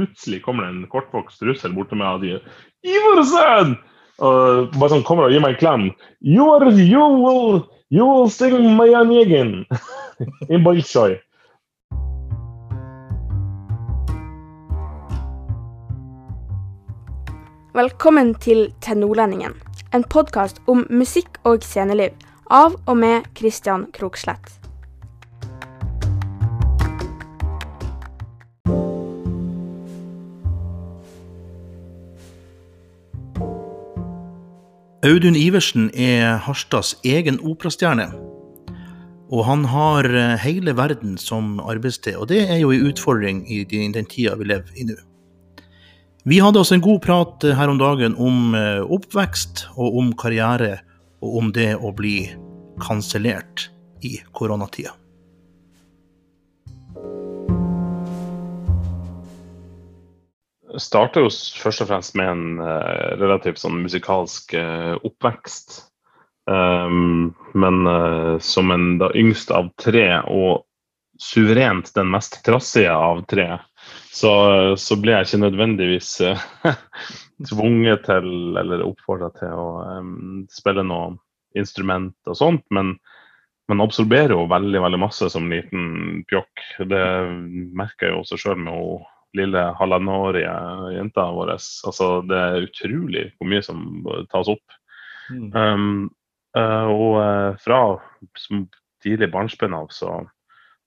plutselig kommer det en kortvokst russer bort til meg og sier Iversen! Og bare sånn kommer og gir meg en klem. You, are, you, will, you will sing my Yegin in Bolshoi. Velkommen til Til Nordlendingen, en podkast om musikk og sceneliv av og med Christian Krokslett. Audun Iversen er Harstads egen operastjerne. Og han har eh, hele verden som arbeidssted, og det er jo en utfordring i den, tida vi lever i nå. Vi hadde også en god prat eh, her om dagen om eh, oppvekst og om karriere, og om det å bli kansellert i koronatida. Starter jo først og fremst med en uh, relativt sånn musikalsk uh, oppvekst. Um, men uh, som en da yngst av tre, og suverent den mest trassige av tre, så, så ble jeg ikke nødvendigvis tvunget til eller oppfordra til å um, spille noe instrument og sånt, men man absorberer jo veldig veldig masse som liten pjokk. Det merker jeg jo også sjøl med å lille halvannenårige jenta vår. Altså, det er utrolig hvor mye som tas opp. Mm. Um, uh, og uh, fra tidlig barnsben av så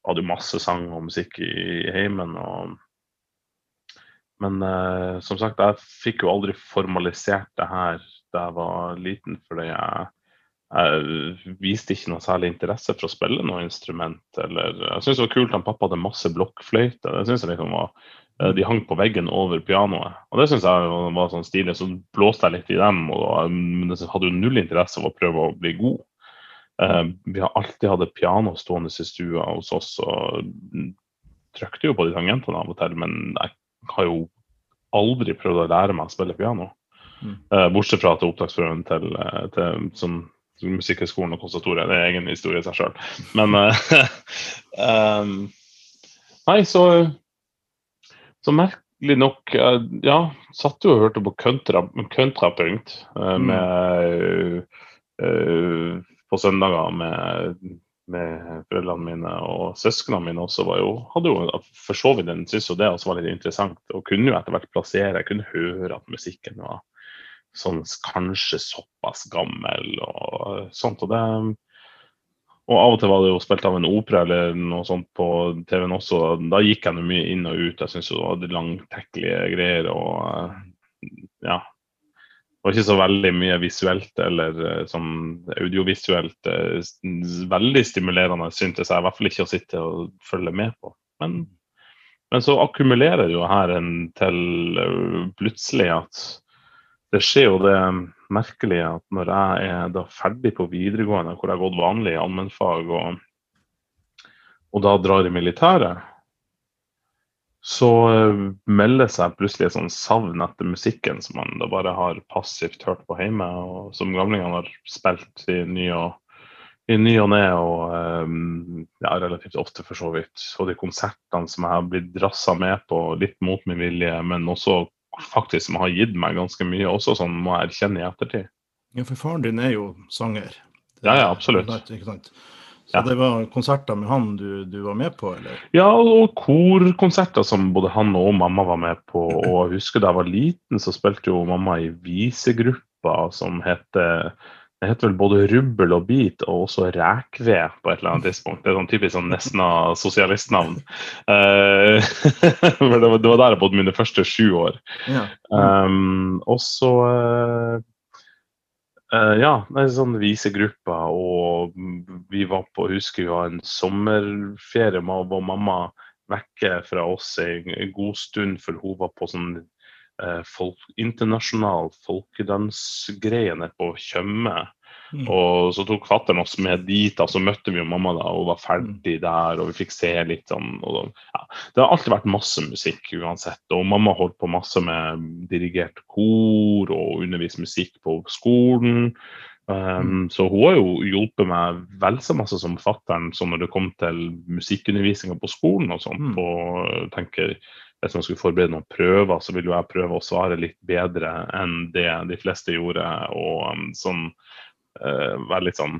hadde du masse sang og musikk i, i heimen. Og, men uh, som sagt, jeg fikk jo aldri formalisert det her da jeg var liten, fordi jeg jeg viste ikke noe særlig interesse for å spille noe instrument. Eller, jeg syntes det var kult at pappa hadde masse blokkfløyte. Det synes jeg liksom var Eh, de hang på veggen over pianoet. Og det syns jeg var sånn stilig. Så blåste jeg litt i dem, men jeg hadde jo null interesse av å prøve å bli god. Uh, vi har alltid hatt et piano stående i stua hos oss, og trykte jo på de tangentene av og til, men jeg har jo aldri prøvd å lære meg å spille piano. Mm. Bortsett fra til opptaksprøven til, til sånn, Musikkhøgskolen og konservatoriet. Det er egen historie i seg sjøl. Men um, Nei, så så merkelig nok, ja, satt jo og hørte på kontrapunkt uh, mm. uh, på søndager med, med foreldrene mine og søsknene mine også var jo, hadde jo for så vidt en syntes jo det også var litt interessant. Og kunne jo etter hvert plassere, jeg kunne høre at musikken var sånn kanskje såpass gammel og sånt. og det og av og til var det jo spilt av en opera eller noe sånt på TV-en også. Da gikk jeg mye inn og ut. Jeg syns det var langtekkelige greier. og eh, ja. Det var ikke så veldig mye visuelt eller eh, sånn audiovisuelt eh, veldig stimulerende, syntes jeg. I hvert fall ikke å sitte og følge med på. Men, men så akkumulerer jo her en til plutselig at det skjer jo det merkelige at når jeg er da ferdig på videregående, hvor jeg har gått vanlig allmennfag, og, og da drar i militæret, så uh, melder seg plutselig et sånn savn etter musikken som man da bare har passivt hørt på hjemme, og som gamlingene har spilt i ny og i ny og ne, og um, ja, relativt ofte for så vidt. Og de konsertene som jeg har blitt drassa med på, litt mot min vilje, men også faktisk som har gitt meg ganske mye, også sånn må jeg erkjenne i ettertid. Ja, for faren din er jo sanger. Ja, ja, absolutt. Ikke sant? Så ja. det var konserter med han du, du, var med på, eller? Ja, og korkonserter som både han og mamma var med på. Og jeg husker da jeg var liten, så spilte jo mamma i visegruppa som heter det heter vel både rubbel og bit, og også rækved på et eller annet tidspunkt. Det er sånn typisk sånn Nesna-sosialistnavn. Uh, det, var, det var der jeg bodde mine første sju år. Ja. Um, og så uh, ja, det sånn visegrupper, og vi var på husker vi var en sommerferie med vår mamma vekke fra oss en, god stund, for hun var på sånn folk, internasjonal folkedansgreie nede på Tjøme. Mm. Og så tok fattern oss med dit, og så møtte vi jo mamma da, og var ferdig mm. der, og vi fikk se litt sånn. Og, ja. Det har alltid vært masse musikk uansett, og mamma holdt på masse med dirigert kor og undervist musikk på skolen. Um. Så hun har jo hjulpet meg vel så masse som fattern når det kom til musikkundervisninga på skolen og sånn. Og tenker hvis man skulle forberede noen prøver, så ville jo jeg prøve å svare litt bedre enn det de fleste gjorde. Og um, sånn være litt sånn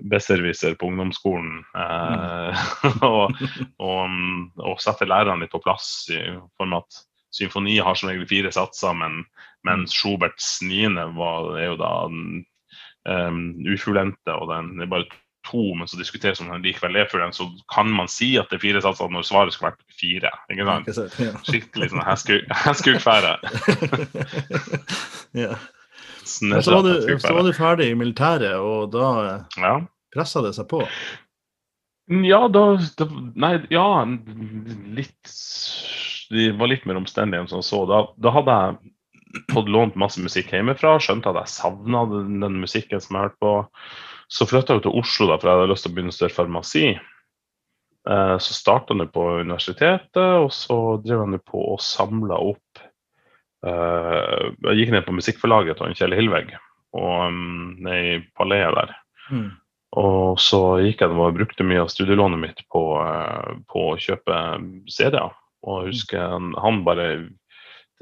besserwisser på ungdomsskolen. Uh, og, og, um, og, sette lærerne litt på plass i form av at symfoni har som regel fire satser, men, men Schuberts niende var, er jo da um, ufullendte, og den er bare to, men så diskuteres om den likevel er fullendt, så kan man si at det er fire satser når svaret skulle vært fire. ikke sant? Skikkelig sånn heskeukfære. ja. Så var, du, så var du ferdig i militæret, og da ja. pressa det seg på? Ja, da, da, Nei, ja Litt Det var litt mer omstendig enn som så. Da, da hadde jeg fått lånt masse musikk hjemmefra, skjønte at jeg savna den, den musikken som jeg hørte på. Så flytta jeg til Oslo, da, for jeg hadde lyst til å begynne å studere farmasi. Eh, så starta jeg på universitetet, og så drev jeg på og samla opp Jeg gikk ned på musikkforlaget til Kjell Hillvegg, og um, ned i Paleet der. Mm. Og så gikk jeg og brukte mye av studielånet mitt på, uh, på å kjøpe CD-er. Og jeg husker han, bare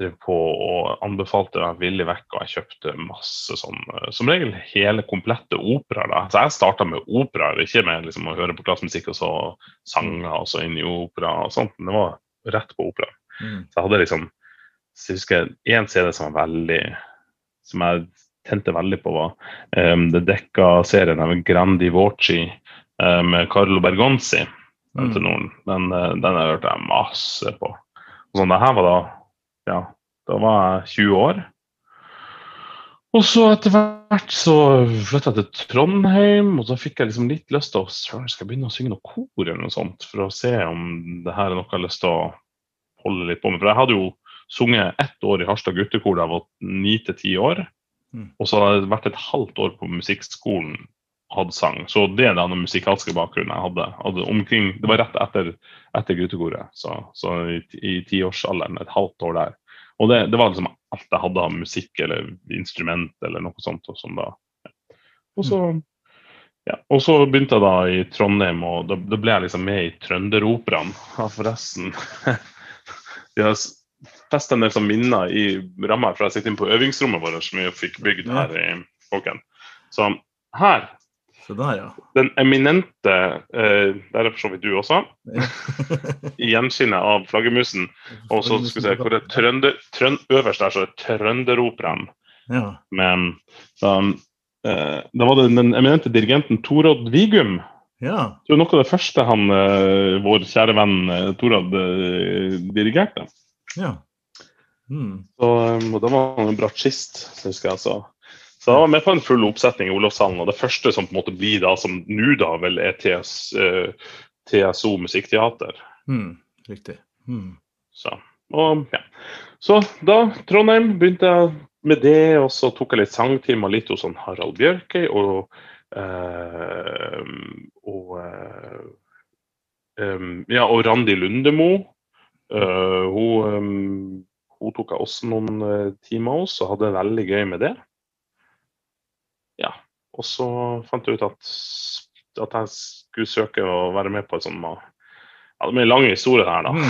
drev på og anbefalte meg villig vekk, og jeg kjøpte masse sånn eh, Som regel hele komplette operaer. Så jeg starta med operaer, ikke med liksom, å høre på klassemusikk og så sanger og så inn i opera og sånt. Men det var rett på opera. Mm. Så jeg hadde liksom så jeg husker én CD som var veldig Som jeg tente veldig på, var um, det dekka-serien av Grandi Voci um, med Carlo Bergonzi. Mm. Den, den, den har jeg hørt masse på. Og sånn, det her var da ja, da var jeg 20 år. Og så etter hvert så flytta jeg til Trondheim, og så fikk jeg liksom litt lyst til å skal jeg begynne å synge noe kor eller noe sånt, for å se om det her er noe jeg har lyst til å holde litt på med. For jeg hadde jo sunget ett år i Harstad guttekor da jeg var ni til ti år. Mm. Og så hadde jeg vært et halvt år på musikkskolen hadde sang. Så det er den musikalske bakgrunnen jeg hadde. hadde omkring, det var rett etter, etter guttekoret, så, så i tiårsalderen, et halvt år der. Og det, det, var liksom alt jeg hadde av musikk eller instrument eller noe sånt. Og, sånn da. og, så, ja. og så begynte jeg da i Trondheim, og da, da ble jeg liksom med i Trønderoperaen. Ja, forresten. Vi har en del som minner i ramma, fra jeg sitter inne på øvingsrommet vårt som vi fikk bygd her i Folken. Så her så der, ja. Den eminente eh, Der er for så vidt du også. I gjenskinnet av flaggermusen. Og så skal vi se hvor det trønder, trønd, Øverst der så er Trønderoperaen. Ja. Men da, eh, da var det den eminente dirigenten Torodd Vigum. Ja. Det var noe av det første han, eh, vår kjære venn eh, Torodd eh, dirigerte. Ja. Mm. Så, eh, og da var han en bratsjist, husker jeg. så så han var med på en full oppsetning i Olavshallen, og det første som på en måte blir da, som nå da vel er TS, uh, eh, TSO Musikkteater. Mm, riktig. Mm. Så, og, ja. så da, Trondheim, begynte jeg med det, og så tok jeg litt sangtimer litt hos han Harald Bjørkøy og, uh, og uh, um, ja, og Randi Lundemo. hun, um, hun tok også noen timer hos og hadde det veldig gøy med det. Ja. Og så fant jeg ut at, at jeg skulle søke å være med på et sånt ja, Det blir en lang historie her, da. Mm.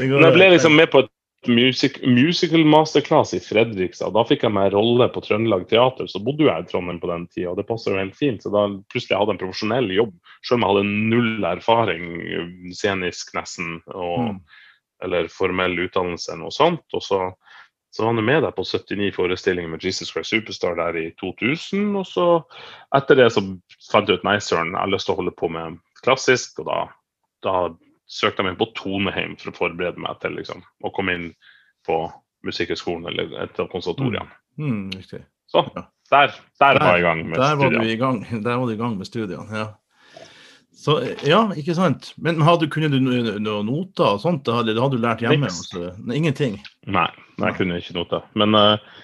Men jeg ble liksom med på et music, musical masterclass i Fredrikstad. Da fikk jeg meg rolle på Trøndelag Teater. Så bodde jeg i Trondheim på den tida, og det passer jo helt fint. Så da plutselig hadde jeg en profesjonell jobb, selv om jeg hadde null erfaring scenisk nesten, og, mm. Eller formell utdannelse eller noe sånt. Og så så var han med deg på 79 forestillinger med Jesus Christ Superstar der i 2000. Og så etter det så fant jeg ut nei, søren, jeg har lyst til å holde på med klassisk. Og da, da søkte jeg meg på Toneheim for å forberede meg til liksom, å komme inn på Musikkhøgskolen eller et av konservatoriene. Mm, mm, så der, der, der, var jeg i gang med der studiene. Var du i gang, der var du i gang med studiene, ja. Så, ja, ikke sant. Men hadde, kunne du noen noter og sånt? Det hadde, det hadde du lært hjemme? Altså. Ingenting? Nei, jeg kunne ikke noter. Men uh,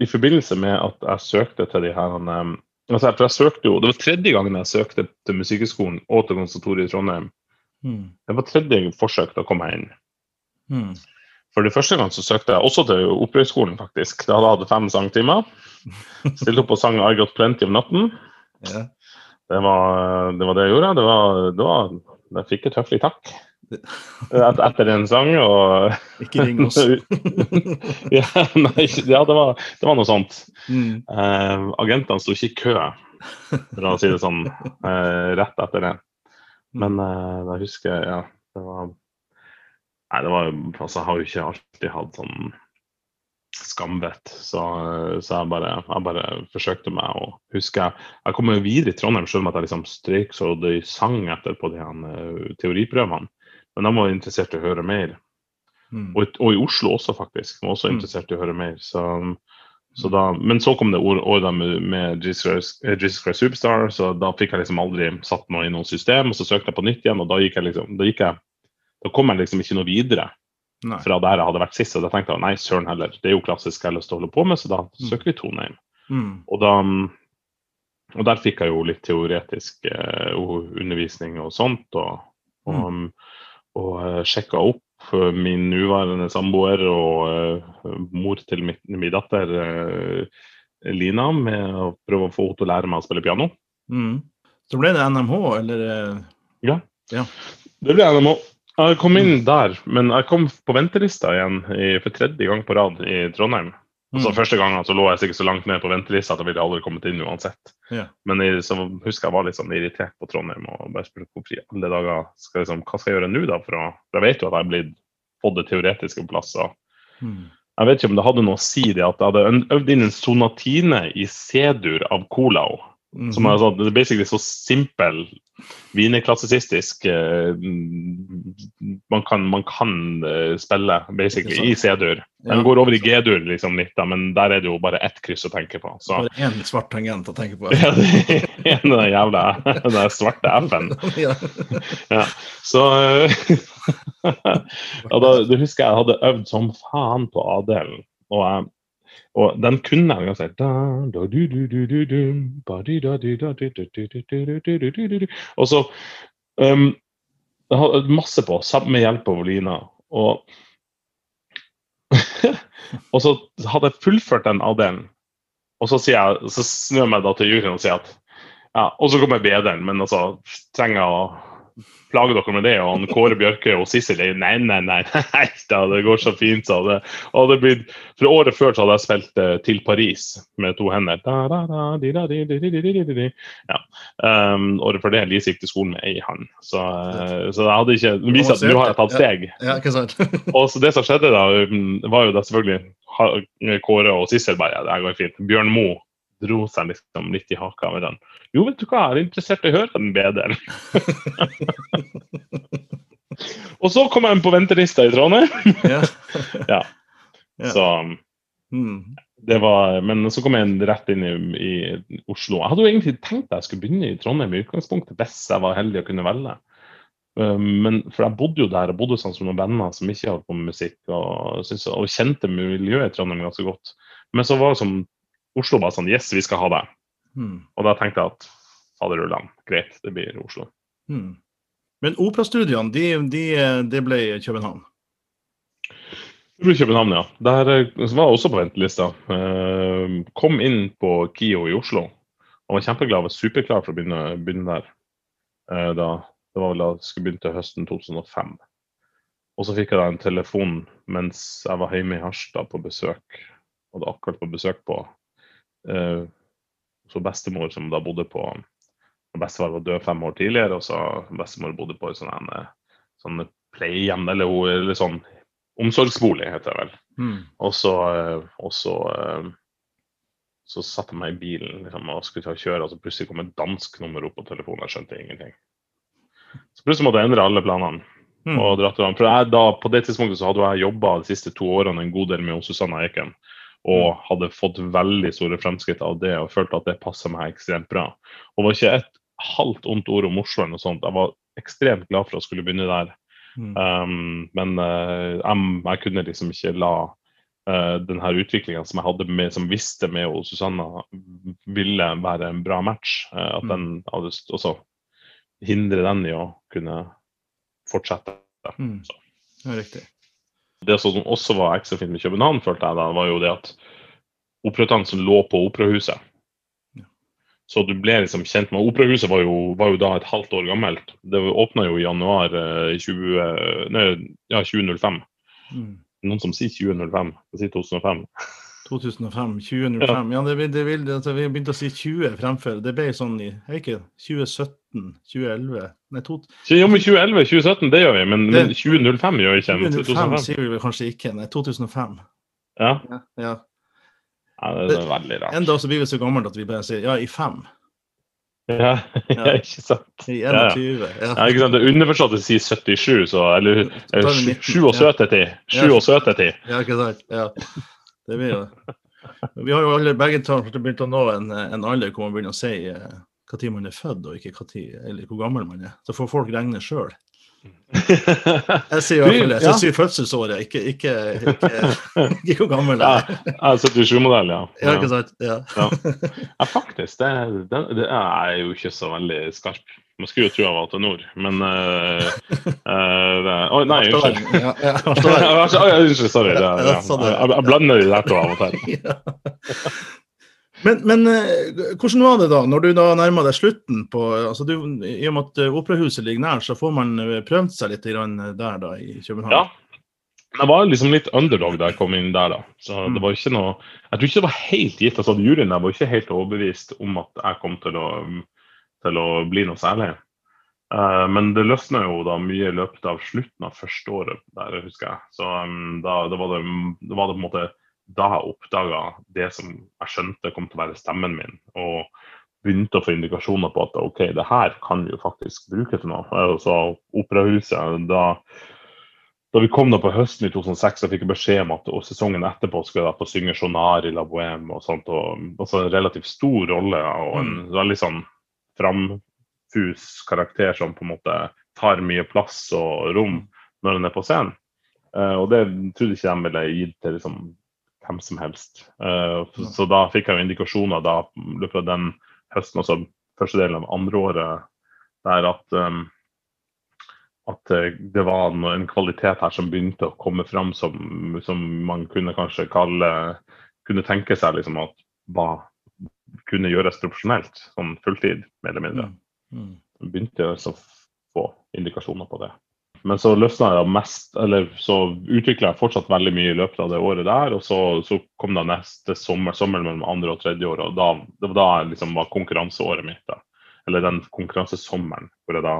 i forbindelse med at jeg søkte til de her um, altså, For jeg søkte jo, Det var tredje gangen jeg søkte til Musikkhøgskolen og til konservatoriet i Trondheim. Mm. Det var tredje forsøk til å komme inn. Mm. For det første gang så søkte jeg også til Opprørsskolen, faktisk. Da hadde jeg hatt fem sangtimer. Stilte opp og sang I Got Plenty of Natten. Yeah. Det var, det var, det jeg gjorde. Det var, det var, jeg fikk et høflig takk. et, etter en sang. Og Ikke ring oss. ja, nei, ja det, var, det var noe sånt. Mm. Eh, agentene sto ikke i kø, for å si det sånn, eh, rett etter det. Men eh, da husker jeg, ja, det var Nei, det var Altså, jeg har jo ikke alltid hatt sånn skamvett, så, så jeg, bare, jeg bare forsøkte meg. å huske. jeg Jeg kom jo videre i Trondheim selv om at jeg liksom strøyk så det sang etter på de her, eh, teoriprøvene. Men de var interessert i å høre mer. Mm. Og, og i Oslo også, faktisk. Var også Mm. interessert i å høre mer. Så, så da, men så kom det året år med, med eh, Jesus Christ Superstar, så da fikk jeg liksom aldri satt noe i noe system. Og så søkte jeg på nytt igjen, og da gikk jeg liksom da, gikk jeg, da kom jeg liksom ikke noe videre Nei. fra der jeg hadde vært sist. Og da tenkte jeg nei, søren heller, det er jo klassisk jeg har lyst til å holde på med, så da Mm. søker vi Trondheim. Mm. Og, da, og der fikk jeg jo litt teoretisk eh, undervisning og sånt. Og, og, og eh, sjekka opp min nåværende samboer og uh, mor til min, min datter uh, Lina med å prøve å få henne til å lære meg å spille piano. Mm. Så ble det NMH, eller Ja, Det ble NMO. Jeg kom inn der, men jeg kom på ventelista igjen i, for tredje gang på rad i Trondheim. Altså mm. Første gangen så lå jeg sikkert så langt ned på ventelista at jeg ville aldri kommet inn uansett. Yeah. Men jeg, så husker jeg var litt sånn irritert på Trondheim og bare spurte hvorfor i alle dager skal liksom, hva skal jeg gjøre nå, da? For, å, for jeg vet jo at jeg har fått det teoretiske på plass. Mm. jeg vet ikke om det hadde noe å si det at jeg hadde øvd inn en sonatine i C-dur av Mhm. Som er sånn, det basically så simpel wienerklassisistisk uh, man kan, man kan uh, spille basically i C-dur. Den Ja. går over i G-dur liksom litt, da, men der er det jo bare ett kryss å tenke på. Så Bare én svart tangent å tenke på. ja, den jævla den svarte F-en. ja. Ja. Så uh, da, Du husker jeg hadde øvd som faen på A-delen. Og, jeg- og den kunne jeg si Og så um, Jeg masse på, med hjelp av Olina. Og, og så hadde jeg fullført den alderen, og så, sier jeg, så snur jeg meg da til juryen og sier at ja, Og så kommer BD-en, men altså trenger å plage dere med det? Og han Kåre Bjørke og Sissel nei, nei, nei, nei da, det går så fint, sa det. Det blir, for året før så hadde jeg spilt eh, til Paris med to hender. Ja. Um, året før det Lise gikk til skolen med ei hand. Så, uh, så jeg hadde ikke Det viser at nå har jeg tatt steg. ja, ikke sant? Og så det som skjedde da, um, var jo da selvfølgelig Kåre og Sissel bare ja, det går fint. Bjørn Moe dro seg liksom litt i haka med den. Jo, vet du hva, jeg er interessert i å høre den bedre. og så kom jeg inn på ventelista i Trondheim. ja. Så Mm. det var, men så kom jeg inn rett inn i, i Oslo. Jeg hadde jo egentlig tenkt at jeg skulle begynne i Trondheim i utgangspunktet, hvis jeg var heldig å kunne velge. Um, Men for jeg bodde jo der, jeg bodde sånn som noen venner som ikke holdt på med musikk, og, og kjente miljøet i Trondheim ganske godt. Men så var det som Oslo bare sånn Yes, vi skal ha deg. Mm. Og da tenkte jeg at faderullan, greit, det blir Oslo. Mm. Men operastudiene, de, de, det ble København? Det ble København, ja. Der eh, var jeg også på ventelista. Eh, Kom inn på KIO i Oslo og var kjempeglad, var superklar for å begynne, begynne der. Eh, Da, det var vel da jeg skulle begynne til høsten 2005. Og så fikk jeg da en telefon mens jeg var hjemme i Harstad på besøk. Og det akkurat på besøk på eh, så bestemor som da bodde på Bestefar var død fem år tidligere, og så bestemor bodde på et sånn en, sånn pleiehjem, eller, eller sånn omsorgsbolig, heter det vel. Mm. Og så, eh, og så, eh, så satte jeg meg i bilen liksom, og skulle ta og kjøre, og så plutselig kom et dansk nummer opp på telefonen. Jeg skjønte ingenting. Så plutselig måtte jeg endre alle planene. Mm. og dratt. For jeg, da, På det tidspunktet så hadde jeg jobba de siste to årene en god del med Susanna Eiken. Og hadde fått veldig store fremskritt av det og følte at det passer meg ekstremt bra. Og det var ikke et halvt ondt ord om Oslo. eller noe sånt. Jeg var ekstremt glad for å skulle begynne der. Mm. Um, men uh, jeg, jeg kunne liksom ikke la uh, den her utviklinga som jeg hadde med, som visste med og Susanna ville være en bra match, uh, at Mm. den hadde også hindre den i å kunne fortsette. Mm. Så. Ja, riktig. Det som også var ekstra fint med København, følte jeg da, var jo det at operadansen lå på Operahuset. Så du ble liksom kjent med Operahuset var jo, var jo da et halvt år gammelt. Det åpna jo i januar eh, 20, nei, ja, 2005. Mm. Noen som sier 2005? Jeg sier 2005. 2005, 2005. Ja, det, vil- det det, altså, vi begynte å si 20 fremfor. Det ble sånn i er ikke 2017, 2011 Nei, to, Jo, men 2011, 2017, det gjør vi. Men, men 2005 gjør vi ikke. 2005 2005. sier vi vel kanskje ikke. Nei, 2005. Ja, Ja, ja. ja det, det er veldig rart. En dag så blir vi så gamle at vi bare sier ja, i fem. Ja, ja, ikke sant. I Ja, ja. 21. Ja. Ikke sant? Det er underforstått det sier 77, så Eller Så tar vi 19, 77. 77. Ja, ikke sant? Ja. Det blir det. Vi har jo alle begge begynt å nå en, en alder hvor man begynner å si hva tid man er født, og ikke hva tid, eller hvor gammel man er. Så får folk regne sjøl. Jeg sier i hvert fall det. Jeg sier fødselsåret, ikke, ikke, ikke, ikke hvor gammel Ja, jeg er. ja 77-modell, ja. Ja, ikke sant? Ja. Ja, faktisk. Det, det, det er jo ikke så veldig skarp. Man skulle jo tro jeg var til nord, men uh, Å, nei, unnskyld. Unnskyld, sorry. Sånn jeg blander de der to av og til. Men, men eh, hvordan var det da, når du da nærma deg slutten på altså du, I og med at eh, operahuset ligger nær, så får man eh, prøvd seg litt der da i København? Ja. Jeg var liksom litt underdog da jeg kom inn der, da. Så det var ikke noe Jeg tror ikke det var helt gitt. altså Juryen der var ikke helt overbevist om at jeg kom til å, til å bli noe særlig. Men det løsna jo da mye i løpet av slutten av første året der, husker jeg. Så um, da, da, var det, da var det på en måte da jeg oppdaga det som jeg skjønte kom til å være stemmen min. Og begynte å få indikasjoner på at OK, det her kan vi jo faktisk bruke til noe. Eh, Så Operahuset, da da vi kom da på høsten i 2006, så fikk jeg beskjed om at og sesongen etterpå skulle jeg få synge Jonar i La Bohème og sånt. og altså En relativt stor rolle og en veldig sånn framfus karakter som på en måte tar mye plass og rom når den er på scenen. Uh, og det trodde ikke de ville gitt til liksom hvem som helst. Eh, så, da fikk jeg jo indikasjoner da fra den høsten, altså første delen av andre året, der at um, at eh, det var en kvalitet her som begynte å komme fram som, som man kunne kanskje kalle Kunne tenke seg liksom at var, kunne gjøres profesjonelt, sånn fulltid, mer eller mindre. Mm. Begynte jeg å få indikasjoner på det. Men så løsna jeg mest, eller så utvikla jeg fortsatt veldig mye i løpet av det året der. Og så, så kom da neste sommer, sommeren mellom andre og tredje året. og da, det var da liksom var konkurranseåret mitt. da. Eller den konkurransesommeren hvor jeg da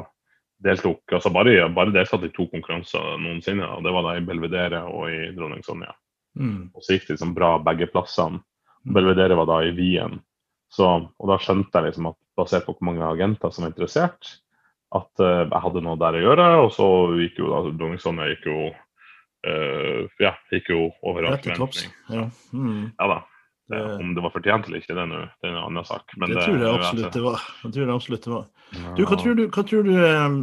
deltok. altså Bare, bare deltatt i to konkurranser noensinne. og Det var da i Belvedere og i Dronning Sonja. Mm. Og så gikk det liksom bra begge plassene. Belvedere var da i Wien. Så, og da skjønte jeg liksom at basert på hvor mange agenter som var interessert, at uh, jeg hadde noe der å gjøre. Og så gikk jo Dronning Sonja gikk jo uh, ja, gikk jo over all Rett til topps. forventning. Ja. Mm. Ja da. Det, Om det var fortjent eller ikke, det er noe, det er en annen sak. Men det tror jeg absolutt det var. Jeg tror det absolutt det var. Du, hva tror du, hva tror du um,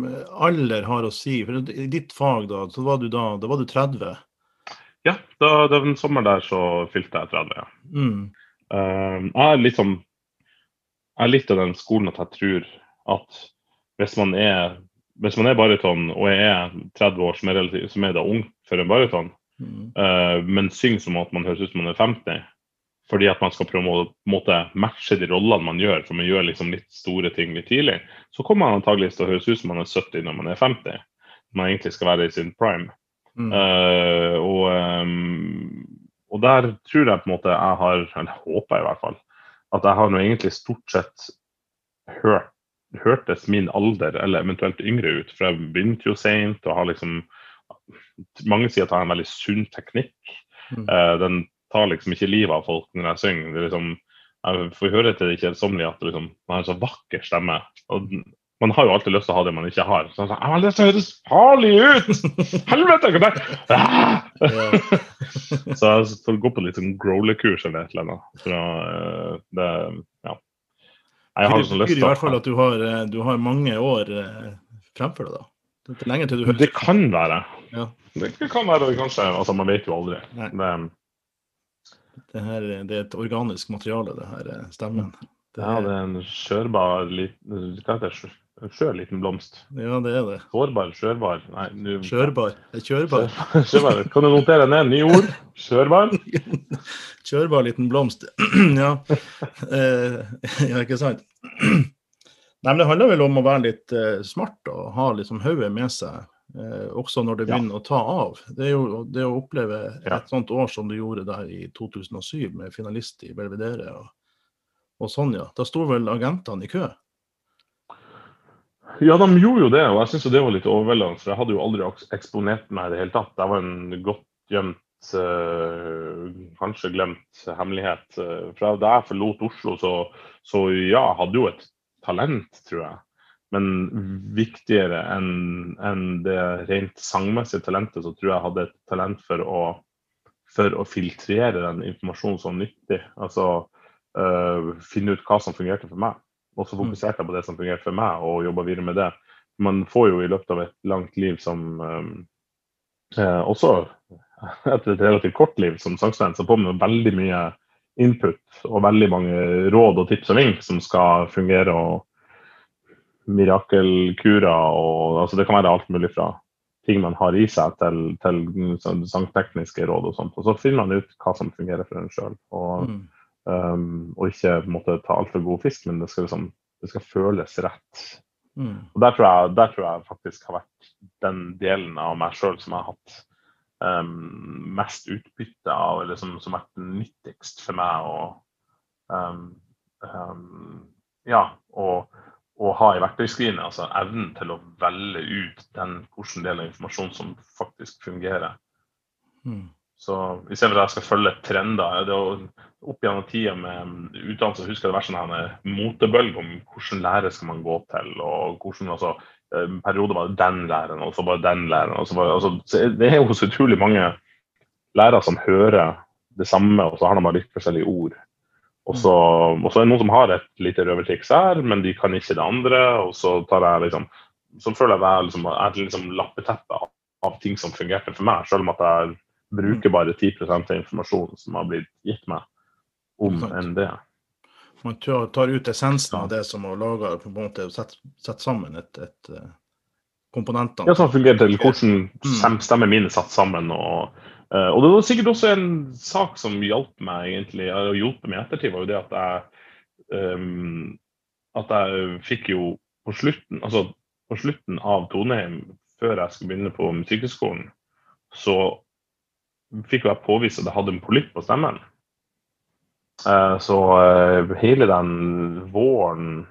alder har å si? For I ditt fag da, så var du da, da var du 30. Ja, da, den sommeren der så fylte jeg 30. ja. Mm. Um, jeg er litt sånn Jeg er litt av den skolen at jeg tror at hvis man er hvis man er baryton og jeg er 30 år, som er, relativt, som er da ung for en baryton, Mm. uh, men synger som at man høres ut som man er 50, fordi at man skal prøve å måte matche de rollene man gjør, for man gjør liksom litt store ting litt tidlig, så kommer man antageligvis til å høres ut som man er 70 når man er 50. Man egentlig skal være i sin prime. Mm. Uh, og, um, og der tror jeg på en måte jeg har, eller håper jeg i hvert fall, at jeg har nå egentlig stort sett hørt hørtes min alder eller eventuelt yngre ut. For jeg begynte jo seint og har liksom Mange sier at jeg har en veldig sunn teknikk. Mm. Eh, den tar liksom ikke livet av folk når jeg synger. Det er liksom, jeg får høre til det kjedsommelige at det liksom, man har en så vakker stemme. Og man har jo alltid lyst til å ha det man ikke har. Så sånn, til å høres farlig ut! Helvete! Ah! Så jeg får gå på litt sånn growler-kurs eller et eller annet. For å, eh, det, ja. Jeg har Det så lyst betyr i hvert fall at du har, eh, du har mange år eh, fremfor deg, da. Det er lenge til du hører Det kan være. Ja. Det kan være kanskje. Altså, man vet jo aldri. Det, det, her, det er et organisk materiale, det her eh, stemmen. Det ja, det er en skjørbar liten skjør liten blomst. ja, det er det. Sårbar, skjørbar Nei, nu... Skjørbar. Kjørbar. Skjørbar. Kan du notere ned nye ord? Skjørbar? Kjørbar liten blomst. ja. Eh, ja, ikke sant? Nei, men Det handler vel om å være litt eh, smart og ha liksom hodet med seg, eh, også når det begynner ja. å ta av. Det er jo det å oppleve ja. et sånt år som du gjorde der i 2007, med finalist i Belvedere og, og sånn, ja. Da sto vel agentene i kø? Ja, de gjorde jo det, og jeg syns det var litt overveldende. For jeg hadde jo aldri eksponert meg i det hele tatt. Det var en godt gjemt, uh, kanskje glemt hemmelighet. Uh, fra da jeg forlot Oslo, så, så ja, hadde jo et talent, tror jeg. Men viktigere enn en det rent sangmessige talentet, så tror jeg hadde et talent for å, for å filtrere den informasjonen som nyttig. Altså uh, finne ut hva som fungerte for meg. Og så mm. fokuserte jeg på det som fungerte for meg, og jobba videre med det. Man får jo i løpet av et langt liv som um, eh, Også etter et relativt kort liv som sangstudent, så får man veldig mye input og veldig mange råd og tips og vink som skal fungere. og Mirakelkurer og altså Det kan være alt mulig fra ting man har i seg, til, til sånn sangtekniske råd og sånt. Og så finner man ut hva som fungerer for en sjøl. Og mm. Um, og ikke måtte ta altfor god fisk, men det skal, liksom, det skal føles rett. Mm. Og der tror, jeg, der tror, jeg, faktisk har vært den delen av meg sjøl som jeg har hatt um, mest utbytte av, eller som, som har vært nyttigst for meg å um, Ja, å ha i verktøyskrinet. Altså evnen til å velge ut den hvilken del av informasjonen som faktisk fungerer. Mm. Så i stedet for at jeg skal følge trender det er Opp gjennom tida med utdannelse husker jeg det var sånn motebølge om hvilken lærer skal man gå til. og hvordan, altså, En periode var det den læreren, og så bare den læreren. og så var, altså, Det er jo så utrolig mange lærere som hører det samme, og så har de litt forskjellige ord. Og så, og så er det noen som har et lite røvertriks her, men de kan ikke det andre. Og så tar jeg liksom så føler jeg at jeg liksom, er liksom lappeteppe av, av ting som fungerte for meg, selv om at jeg bruker bare 10% av informasjonen som har blitt gitt meg om enn det. Man tar ut essensen av det som har laga på en måte sett, sett sammen et, et uh, komponentene. Ja, som fungerer til hvordan mm. stemmer mine satt sammen. og uh, og det var sikkert også en sak som hjalp meg egentlig, og hjulpet meg i ettertid, var jo det at jeg um, at jeg fikk jo på slutten, altså på slutten av Toneheim, før jeg skulle begynne på Musikkhøgskolen, så fikk jeg påvist at jeg hadde en polypp på stemmen. Eh, så eh, hele den våren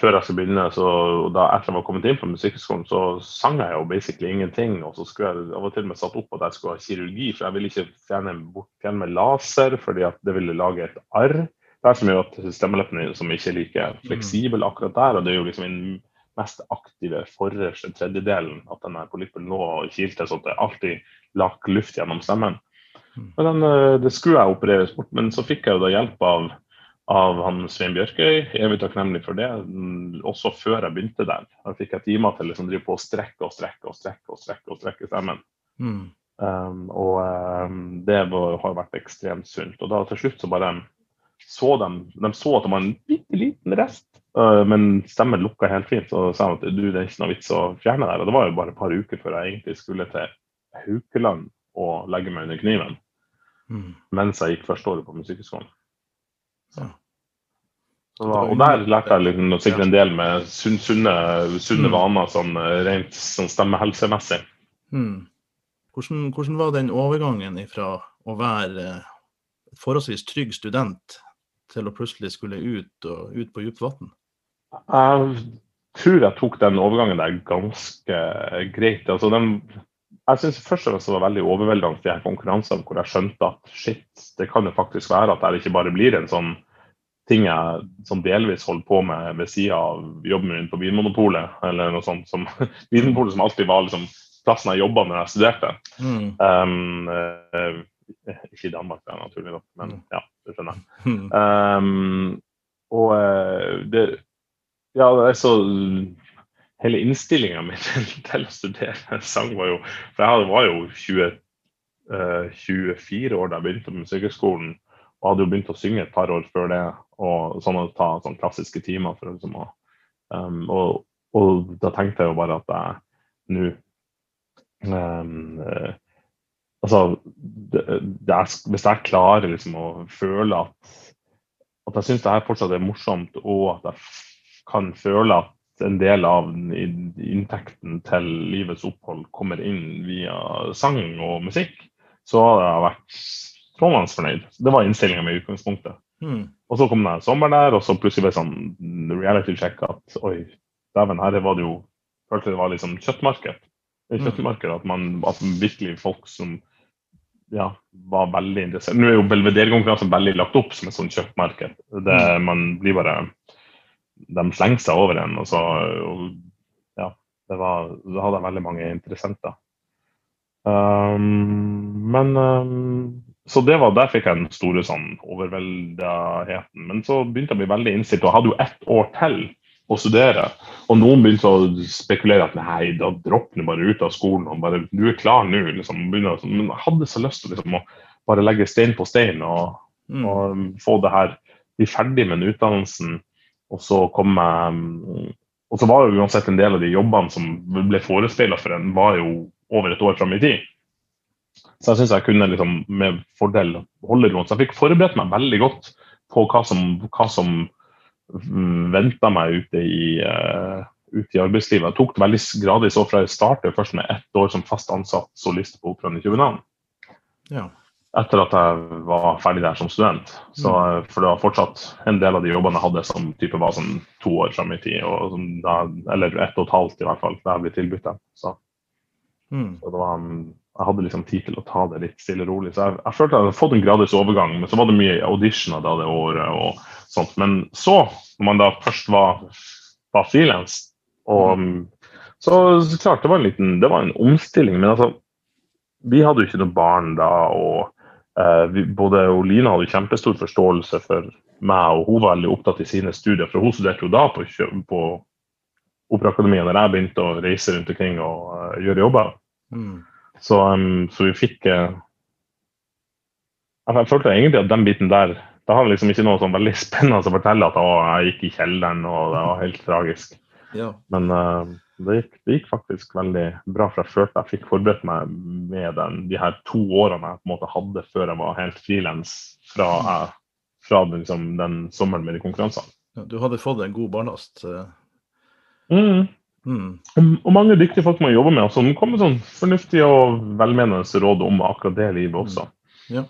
før jeg skulle begynne, så da etter jeg var kommet inn på Musikkhøgskolen, så sang jeg jo basically ingenting. Og så skulle jeg, av og til med satt opp at jeg skulle ha kirurgi, for jeg ville ikke fjerne bort fjerne med laser, fordi at det ville lage et arr. Det er så mye at stemmeleppene som ikke er like fleksible akkurat der. Og det er jo liksom den mest aktive forreste tredjedelen at den polyppen lå og kilte, så det alltid lakk luft gjennom stemmen. Mm. Men den, eh, det skulle jeg opereres bort, men så fikk jeg da hjelp av, av han Svein Bjørkøy. Evig takknemlig for det. Mm, også før jeg begynte der. Da fikk jeg timer til å liksom drive på å strekke og strekke og strekke og strekke og strekke stemmen. Mm. Um, og um, det var, har vært ekstremt sunt. Og da til slutt så bare så de, de så at det var en bitte liten rest, uh, men stemmen lukka helt fint. Så sa de at du, det er ikke noe vits å fjerne der. Og det var jo bare et par uker før jeg egentlig skulle til Haukeland og legge meg under kniven mm. mens jeg gikk første året på Musikkhøgskolen. Ja. Og der lærte jeg liksom, sikkert en del med sunne, sunne mm. vaner sånn, rent sånn stemmehelsemessig. Mm. Hvordan, hvordan, var den overgangen fra å være et forholdsvis trygg student til å plutselig skulle ut, og, ut på dypt vann? Jeg tror jeg tok den overgangen der ganske greit. Altså, den, jeg syns først og fremst det var veldig overveldende de her konkurransene hvor jeg skjønte at shit, det kan jo faktisk være at det ikke bare blir en sånn ting jeg som delvis holder på med ved sida av jobben min på Vinmonopolet, eller noe sånt som Vinmonopolet som alltid var liksom plassen jeg jobba når jeg studerte. Mm. Um, uh, ikke i Danmark, da, naturlig nok, men mm. ja, det skjønner jeg. Um, og uh, det Ja, det er så hele innstillinga mi til, til, å studere sang var jo For jeg var jo 20, uh, 24 år da jeg begynte på Musikkhøgskolen, og hadde jo begynt å synge et par år før det. og sånn å ta sånn klassiske timer. for liksom å, um, og, og, da tenkte jeg jo bare at jeg nå um, uh, Altså, det, det er, Hvis jeg klarer liksom å føle at, at jeg syns det her fortsatt er morsomt, og at jeg kan føle at en del av inntekten til livets opphold kommer inn via sang og musikk, så hadde jeg vært strålende fornøyd. Det var innstillinga mi i utgangspunktet. Mm. Og så kom det en sommer der, og så plutselig ble det sånn reality check at oi, dæven, her var det jo Følte det var liksom kjøttmarked. Mm. Kjøttmarked at, man, at virkelig folk som ja, var veldig interessert Nå er jo belvederkonkurransen veldig lagt opp som et sånt kjøttmarked. Det, mm. Man blir bare De slengte seg over en, og så og, Ja, det var, da hadde jeg veldig mange interessenter. Um, men um, Så det var, der fikk jeg den store sånn overveldaheten. Men så begynte jeg å bli veldig innstilt, og hadde jo ett år til å studere. Og noen begynte å spekulere at nei, da dropper du bare ut av skolen og bare du er klar nå. Liksom, begynner, men jeg hadde så lyst til liksom, å bare legge stein på stein og, mm. og få det her, bli ferdig med den utdannelsen. Og så kom jeg Og så var jo uansett en del av de jobbene som ble forespeila for en, var jo over et år fram i tid. Så jeg syns jeg kunne liksom, med fordel holde rundt. Så jeg fikk forberedt meg veldig godt på hva som, hva som mm, venta meg ute i, uh, ute i, arbeidslivet. Jeg tok det veldig gradvis så fra jeg startet først med ett år som fast ansatt solist på Operaen i København. Ja. Etter at jeg var ferdig der som student. Så, mm. For det var fortsatt en del av de jobbene jeg hadde som type var sånn to år fram i tid. Og, da, eller ett og et halvt i hvert fall, da jeg ble tilbudt dem. Så. Mm. så det var jeg hadde liksom tid til å ta det litt stille og rolig. Så jeg, jeg følte jeg hadde fått en gradvis overgang, men så var det mye auditioner da det året. og sånt. Men så, når man da først var, var frilans, og mm. så, så, klart det var en liten det var en omstilling. Men altså, vi hadde jo ikke noe barn da. og vi, Både Oline hadde kjempestor forståelse for meg, og hun var veldig opptatt i sine studier. For hun studerte jo da på, på Operaakademiet da jeg begynte å reise rundt omkring og uh, gjøre jobber. Mm. Så, um, så, vi fikk uh, Jeg følte egentlig at den biten der Da har vi liksom ikke noe sånn veldig spennende å fortelle at å, jeg gikk i kjelleren og det var helt tragisk. Ja. Men uh, det, gikk, det, gikk, faktisk veldig bra, for jeg følte jeg fikk forberedt meg med den, de her to årene jeg på en måte hadde før jeg var helt frilans fra, mm. fra liksom, den sommeren med de konkurransene. Ja, du hadde fått en god barnast? Mm. Mm. Og mange dyktige folk man jobber med, altså, kommer sånn fornuftige og velmenende råd om akkurat det livet også. Mm. Ja.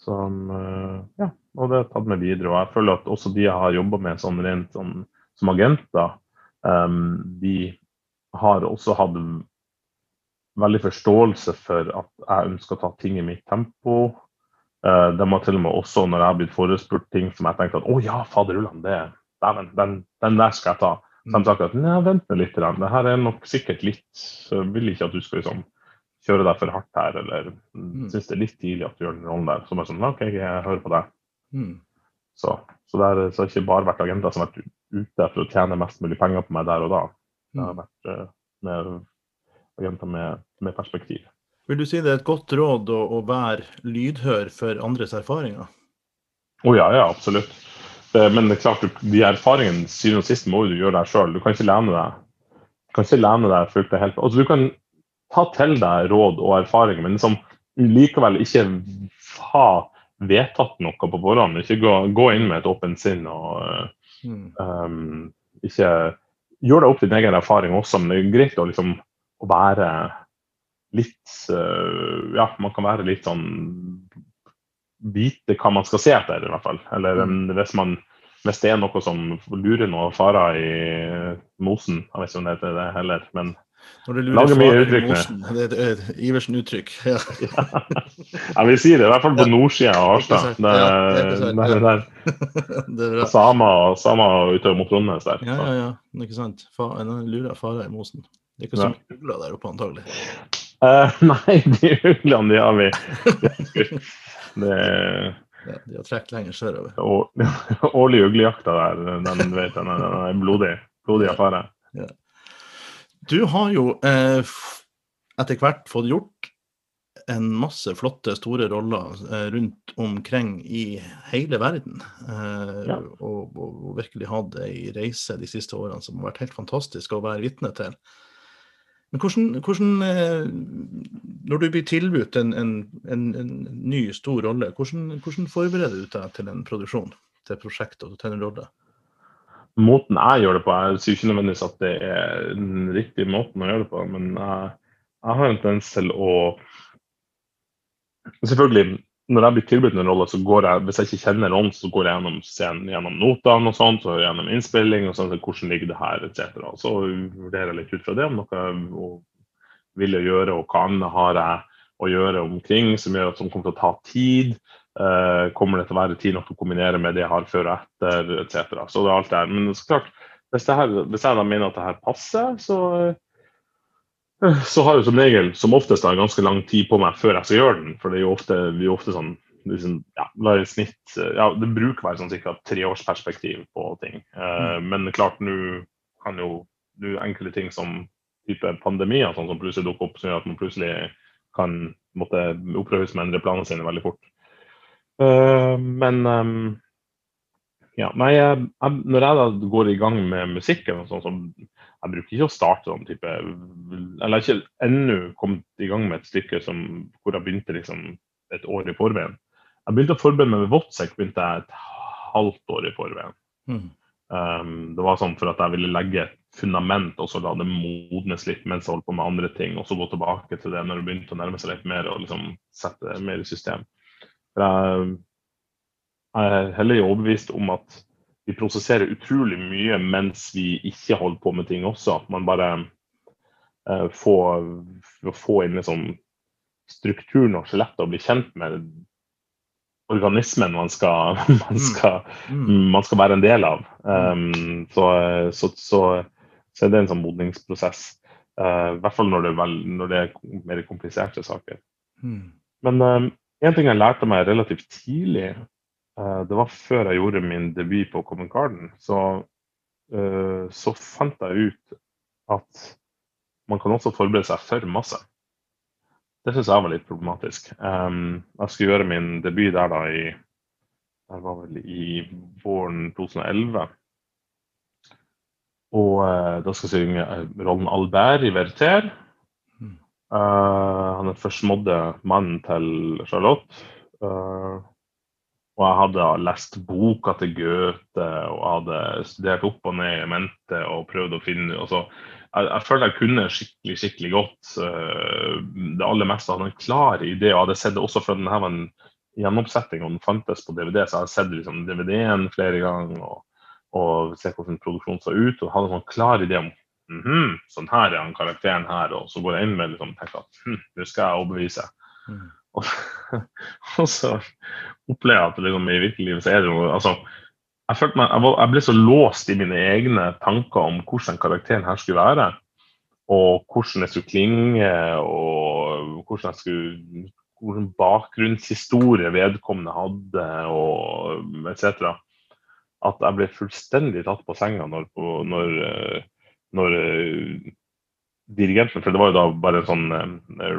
Som, eh, ja, og det har tatt meg videre. Og jeg føler at også de jeg har jobba med sånn rent sånn, som agenter, um, de har også hatt veldig forståelse for at jeg ønsker å ta ting i mitt tempo. Uh, de har til og med også, når jeg har blitt forespurt ting som jeg tenkte at å ja, faderullan, den, den, den der skal jeg ta. Så de sagt at nei, vent litt, det her er nok sikkert litt vil ikke at du skal liksom, kjøre deg for hardt her, eller mm. syns det er litt tidlig at du gjør den rollen der. Så bare sånn, OK, jeg hører på deg. Mm. Så, så, det har ikke bare vært agenter som har vært ute for å tjene mest mulig penger på meg der og da. Det har mm. vært uh, med agenter med, med, perspektiv. Vil du si det er et godt råd å, å være lydhør for andres erfaringer? Å oh, ja, ja, absolutt. Det, men det er klart, de erfaringene syvende og sist må du gjøre deg sjøl. Du kan ikke lene deg du kan ikke lene deg fullt og helt. Altså, du kan ta til deg råd og erfaringer, men liksom, likevel ikke ha vedtatt noe på forhånd. Ikke gå, gå inn med et åpent sinn og um, ikke Gjør deg opp din egen erfaring også, men det er greit å, liksom, å være litt uh, Ja, man kan være litt sånn vite hva man skal se etter, i hvert fall. Eller um, hvis, man, hvis det er noe som lurer noen farer i mosen. Jeg vet ikke om det heter det heller, men når det lager mye uttrykk Det er et Iversen-uttrykk. Ja. ja, vi sier det i hvert fall på nordsida av Harstad. Det, er Samer sama utover mot Trondheim der. Ja, ja, ja. Ikke sant. Fa, lurer farer i mosen. Det er ikke så mye ugler der oppe, antagelig. Uh, nei, de uglene de har vi. Det, ja, de har trukket lenger sørover. Årlig uglejakta der, den vet jeg, den er blodig, blodig affære. Ja. Du har jo eh, etter hvert fått gjort en masse flotte, store roller eh, rundt omkring i hele verden. Eh, ja. og, og, virkelig hatt ei reise de siste årene som har vært helt fantastisk å være vitne til. Men hvordan, hvordan eh, Når du blir tilbudt en, en, en, en ny, stor rolle, hvordan, hvordan, forbereder du deg til en produksjon, til et prosjekt og til en rolle? Måten jeg gjør det på, jeg sier ikke nødvendigvis at det er den riktige måten å gjøre det på, men jeg, jeg har en tendens til å Selvfølgelig, når jeg blir tilbudt en rolle, så går jeg hvis jeg ikke kjenner rollen, så går jeg gjennom scenen, gjennom notene og sånt, og gjennom innspilling og sånn, hvordan ligger det her, etc. Så vurderer jeg litt ut fra det om noe jeg vil gjøre, og hva annet har jeg å gjøre omkring som gjør at som kommer til å ta tid. Eh, kommer det til å være tid nok til å kombinere med det jeg har før og etter, etc. Så det er alt det her. Men så klart, hvis, her, hvis jeg da mener at det her passer, så så har jeg som regel, som oftest, da, ganske lang tid på meg før jeg skal gjøre den. For det er jo ofte, vi er ofte sånn liksom, ja, snitt ja, Det bruker å være sånn ca. treårsperspektiv på ting. Uh, mm. Men klart, nå kan jo nu, enkle ting som type pandemier sånn som plutselig dukker opp, som gjør at man plutselig kan måtte opprøres med å endre planene sine veldig fort. Uh, men um, ja, nei, jeg, når jeg da går i gang med musikken, sånn så jeg bruker ikke å starte sånn type Eller jeg har ikke ennå kommet i gang med et stykke som, hvor jeg begynte liksom et år i forveien. Jeg begynte å forberede meg med Votsek begynte jeg et halvt år i forveien. Mm. Um, det var sånn for at jeg ville legge et fundament og så la det modnes litt mens jeg holdt på med andre ting, og så gå tilbake til det når det begynte å nærme seg litt mer og liksom sette det mer i system. For jeg, er heller overbevist om at vi prosesserer utrolig mye mens vi ikke holder på med ting også. At man bare uh, får, får inn liksom strukturen og skjelettet og blir kjent med organismen man skal, man mm. skal, mm. man skal være en del av. Um, så, så, så, så, er det en sånn modningsprosess. Uh, I hvert fall når det, vel, når det, er mer kompliserte saker. Mm. Men um, en ting jeg lærte meg relativt tidlig, Eh, det var før jeg gjorde min debut på Common Garden. Så, eh, så fant jeg ut at man kan også forberede seg for masse. Det syns jeg var litt problematisk. jeg skulle gjøre min debut der da i det var vel i våren 2011. Og uh, da skal jeg synge rollen Albert i Verter. Uh, han er forsmådde mannen til Charlotte. Uh, og jeg hadde lest boka til Goethe og hadde studert opp og ned i mente og prøvd å finne altså, jeg, jeg følte jeg kunne skikkelig skikkelig godt uh, det aller meste. Hadde en klar idé, og hadde sett det også fra denne var en gjennomsetting og den fantes på DVD, så jeg hadde sett liksom, DVD-en flere ganger og, og sett hvordan produksjonen så ut. Og hadde en sånn klar idé om mm -hmm, sånn her er han karakteren her, og så går jeg inn med liksom, tenker at hm, nå skal jeg overbevise. Mm. Og, og, så opplever jeg at liksom, i virkeligheten så er det noe altså, jeg, meg, jeg, var, jeg, ble så låst i mine egne tanker om hvordan karakteren her skulle være. Og hvordan jeg skulle klinge, og hvordan jeg skulle hvilken bakgrunnshistorie vedkommende hadde, og etc. At jeg ble fullstendig tatt på senga når, når, når dirigenten, for det var jo da bare sånn uh,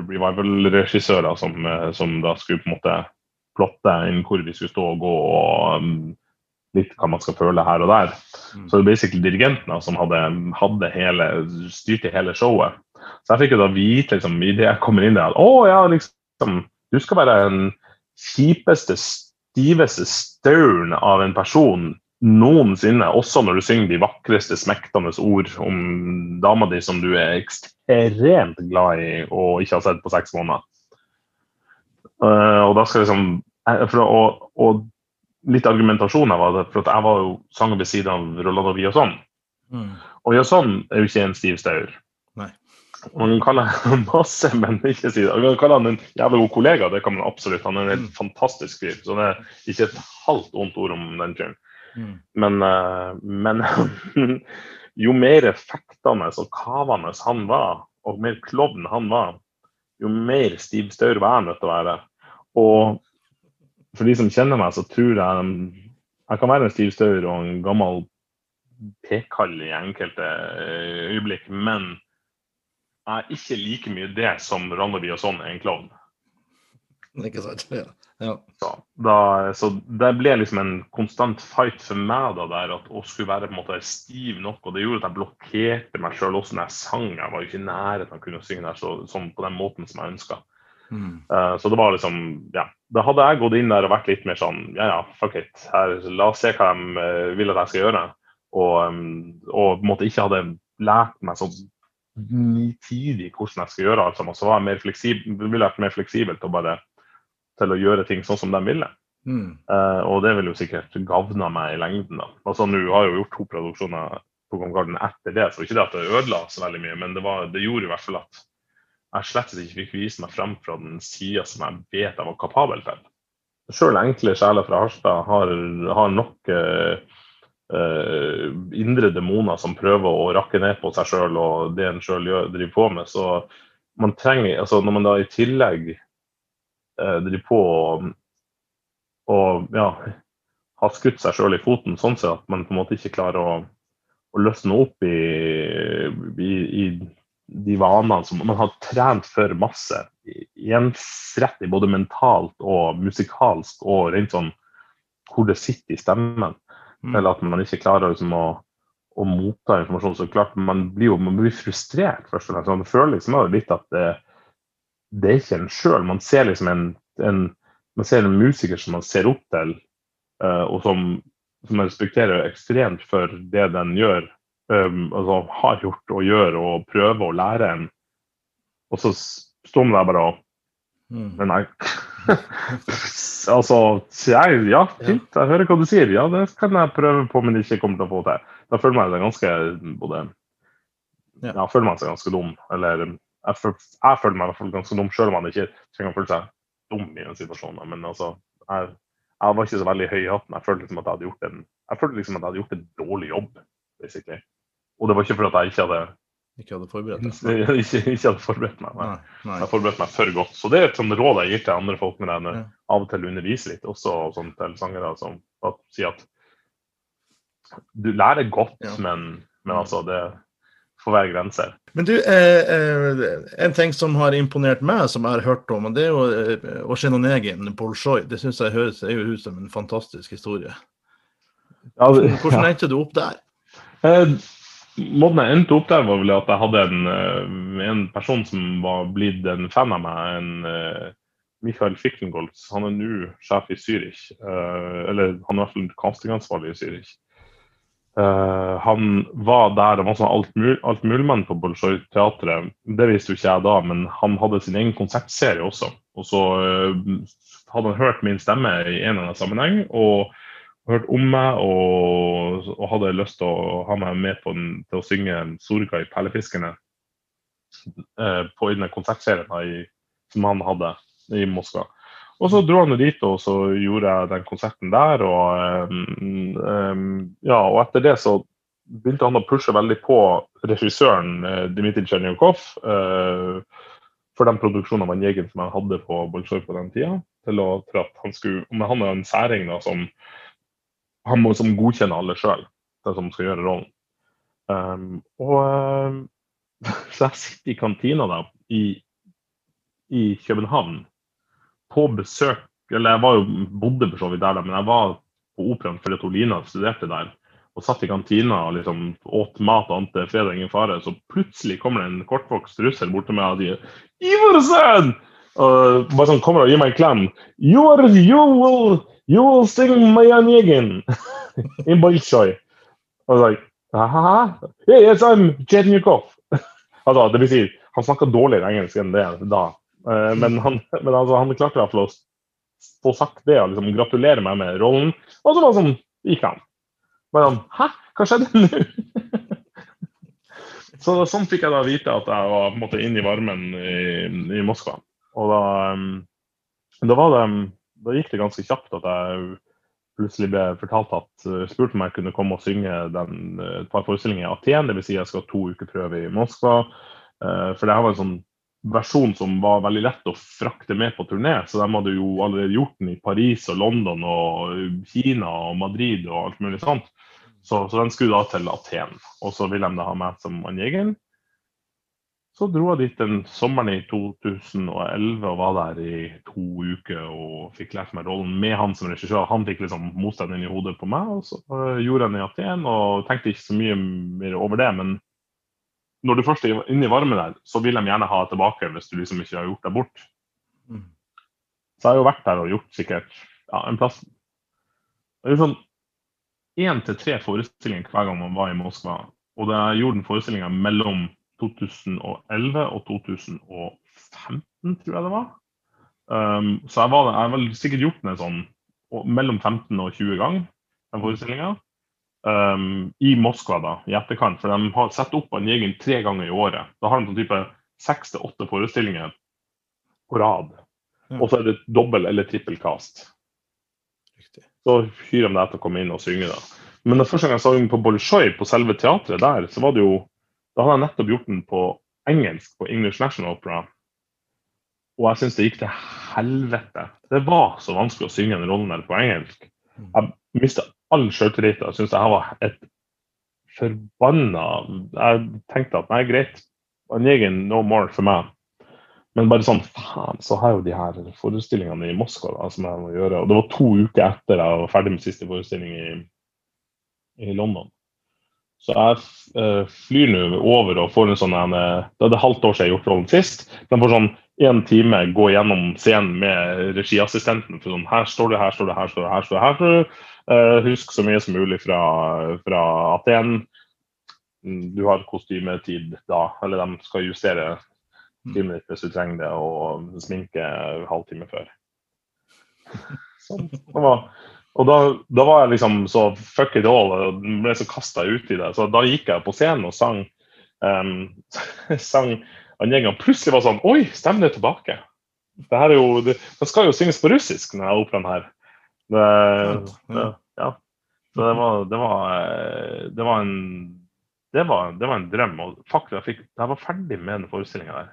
revival-regissører som, uh, som, da skulle på en måte plotte inn hvor vi skulle stå og gå, og um, litt hva man skal føle her og der. Mm. Så det er basically dirigenten som hadde, hadde hele, styrte hele showet. Så jeg fikk jo da vite liksom, idet jeg kommer inn der, at å ja, liksom, du skal være den kjipeste, stiveste stauren av en person noensinne, også når du synger de vakreste, smektende ord om dama di som du er ekstremt glad i og ikke har sett på seks måneder. Uh, og da skal liksom eh, for, og, og, litt argumentasjon var det, for at jeg var jo sanger ved siden av Rolando Viasson. Mm. Og Viasson er jo ikke en stiv staur. Man kan kalle ham masse, men ikke si det. Man kan kalle han en jævlig god kollega, det kan man absolutt. Han er en helt mm. fantastisk fyr. Så det er ikke et halvt ondt ord om den fyren. Mm. Men, uh, men jo mer fektende og kavende han var, og mer klovn han var, jo mer Stiv Staur var jeg nødt til å være. Og for de som kjenner meg, så tror jeg jeg kan være en Stiv Staur og en gammel pekall i enkelte eh, øyeblikk, men jeg er ikke like mye det som Randeby og sånn er en klovn. Ikke sant? Ja. ja. Så, da, så det ble liksom en konstant fight for meg da der at å skulle være på en måte stiv nok. Og det gjorde at jeg blokkerte meg sjøl også når jeg sang. Jeg var jo ikke i nærheten av å kunne synge der så, sånn på den måten som jeg ønska. Mm. Uh, så det var liksom, ja. Da hadde jeg gått inn der og vært litt mer sånn ja ja, fuck it. Her, la oss se hva de uh, vil at jeg skal gjøre. Og, um, og på en måte ikke hadde lært meg sånn nitidig hvordan jeg skal gjøre alt sammen. Så var jeg mer fleksibel, ville vært mer fleksibel til å bare til å gjøre ting sånn som de ville. Mm. Uh, og det vil jo sikkert gavna meg i lengden. da. Altså Nå har jeg jo gjort to produksjoner på Kong Garden etter det, så ikke det at det ødela så veldig mye, men det, var, det gjorde i hvert fall at jeg slett ikke fikk vise meg frem fra den sida som jeg vet jeg var kapabel til. Sjøl enkle sjeler fra Harstad har, har nok uh, uh, indre demoner som prøver å rakke ned på seg sjøl og det en sjøl driver på med. Så man trenger, altså når man da i tillegg driver på og, og ja, har skutt seg sjøl i foten sånn sett at man på en måte ikke klarer å, å løsne opp i, i, i de vanene som man har trent for masse, ensrettig både mentalt og musikalsk og rent sånn hvor det sitter i stemmen, Mm. eller at man ikke klarer liksom å, å motta informasjon. Så klart man blir jo man blir frustrert først og fremst. Man føler liksom litt at det, det er ikke en sjøl. Man ser liksom en, en, man ser en musiker som man ser opp til, uh, og som, som man respekterer ekstremt for det den gjør um, altså, har gjort og gjør og prøver å lære en. Og så står man der bare og Mm. Men nei. altså, jeg, ja, fint. Jeg hører hva du sier. Ja, det kan jeg prøve på, men ikke kommer til å få til. Da føler man seg ganske både Ja. Ja, føler man seg ganske dum. Eller jeg, føl, jeg føler meg i hvert fall ganske dum, selv om man ikke trenger å føle seg dum i den situasjonen. Men altså, jeg, jeg var ikke så veldig høy i hatten. Jeg følte liksom at jeg hadde gjort en, jeg følte liksom at jeg hadde gjort en dårlig jobb, basically. Og det var ikke fordi jeg ikke hadde, Ikke hadde forberedt deg? ikke, ikke hadde forberedt meg. Nei. Nei. Jeg har forberedt meg for godt. Så det er et sånt råd jeg gir til andre folk når jeg Ja. av og til underviser litt, også sånn til sangere som sier at du lærer godt, Ja. men, men altså det får være grenser. Men du, eh, eh, en ting som har imponert meg, som jeg har hørt om, og det er jo eh, Osjenonegin Bolsjoj. Det syns jeg høres er jo ut som en fantastisk historie. Ja, Hvordan, hvordan endte du opp der? Eh, måten jeg endte opp der, var vel at jeg hadde en, eh, en person som var blitt en fan av meg. en eh, Michael Fickengoltz. Han er nå sjef i Zürich. eh, eller han er i hvert fall castingansvarlig i Zürich. Eh, han var der og var sånn altmul altmuligmann på Bolsjoj-teatret. Det visste jo ikke jeg da, men han hadde sin egen konsertserie også. Og så uh, hadde han hørt min stemme i en eller annen sammenheng. og hørt om meg og, og hadde lyst til å ha meg med på den, til å synge Sorga i 'Perlefiskerne' uh, på i den konsertserien som han hadde i Moskva. Og så dro han jo dit, og så gjorde jeg den konserten der. Og, um, ja, og etter det så begynte han å pushe veldig på regissøren eh, Dmitrij Tsjernjakov eh, for den produksjonen av Jegen som jeg hadde på Bolsjoj på den tida. Til å, til at han skulle, Men han er en særing da, som han må som godkjenner alle sjøl, den som skal gjøre rollen. Um, og Så jeg sitter i kantina da, i, i København på besøk Eller jeg var jo, bodde for så vidt der, men jeg var på operaen fordi at studerte der. Og satt i kantina og liksom åt mat og ante fredag ingen fare. Så plutselig kommer det en kortvokst russer bort til meg og sier Iversen! Og bare sånn kommer og gir meg en klem. You, are, you, will, you will sing Mayan Yegin in Bolshoi. I så like, yes, I'm Chetnikov. altså, det vil si, han snakka dårligere engelsk enn det da. Eh, men han, men altså, han klarte i hvert fall å få sagt det og liksom gratulere meg med rollen. Og så var det sånn, gikk han. Bare sånn, Hæ, hva skjedde nå? så sånn fikk jeg da vite at jeg var på en måte inn i varmen i, i Moskva. Og da, da, det, da gikk det ganske kjapt at jeg plutselig ble fortalt at uh, spurte om jeg kunne komme og synge den, uh, et par forestillinger i Aten. Dvs. Si jeg skal ha to uker prøve i Moskva. For det her var en sånn versjon som var veldig lett å frakte med på turné. Så de hadde jo allerede gjort den i Paris og London og Kina og Madrid og alt mulig sånt. Så, så den skulle da til Aten. Og så ville de da ha meg som Van så dro jeg dit den sommeren i 2011 og var der i to uker og fikk lært meg rollen med han som regissør. Han fikk liksom motstand inn i hodet på meg, og så øh, gjorde jeg den i Aten og tenkte ikke så mye mer over det. Men når du først er inne i varmen der, så vil de gjerne ha deg tilbake hvis du liksom ikke har gjort deg bort. Mm. Så jeg har jo vært der og gjort sikkert ja, en plass Det er sånn én til tre forestillinger hver gang man var i Moskva. Og jeg gjorde den forestillinga mellom 2011 og 2015, tror jeg det var. Um, så jeg var, jeg var sikkert gjort den sånn mellom 15 og 20 ganger, den forestillinga. Um, I Moskva, da, i etterkant. For de har satt opp en egen tre ganger i året. Da har de sånn type seks til åtte forestillinger på rad. Og så er det dobbel eller trippel cast. Riktig. Så hyrer de deg til å komme inn og synge. da. Men den første gang jeg den på Bolsjoj, på selve teatret der, så var det jo Da hadde jeg nettopp gjort den på engelsk på English National Opera. Og jeg syns det gikk til helvete. Det var så vanskelig å synge den rollen der på engelsk. Jeg mista all sjøltillit. og syntes det var et forbanna Jeg tenkte at nei, greit, Onegin no more for meg. Men bare sånn faen, så har jeg jo de her forestillingene i Moskva da, som jeg må gjøre. Og det var to uker etter jeg var ferdig med siste forestilling i, i London. Så jeg uh, flyr nå over og får en sånn en, Det er det halvt år siden jeg har gjort rollen sist. Den får sånn én time gå gjennom scenen med regiassistenten. for sånn, Her står det, her står det, her står det. her står det, her står det. Uh, husk så mye som mulig fra, fra Aten. Du har kostymetid da, eller de skal justere timen ditt hvis du trenger det, og sminke halvtime før. Sånn. Og da, da, var jeg liksom så fuck it all og ble så kasta ut i det. Så da gikk jeg på scenen og sang. Um, sang en gjengen plutselig var sånn Oi, stemmen er tilbake! Det her er jo, det, det skal jo synges på russisk, denne operaen her. Det, det, ja. Så det var, det var, det var en det var, det var, en drøm. og faktisk, Jeg, fikk, jeg var ferdig med den forestillinga der.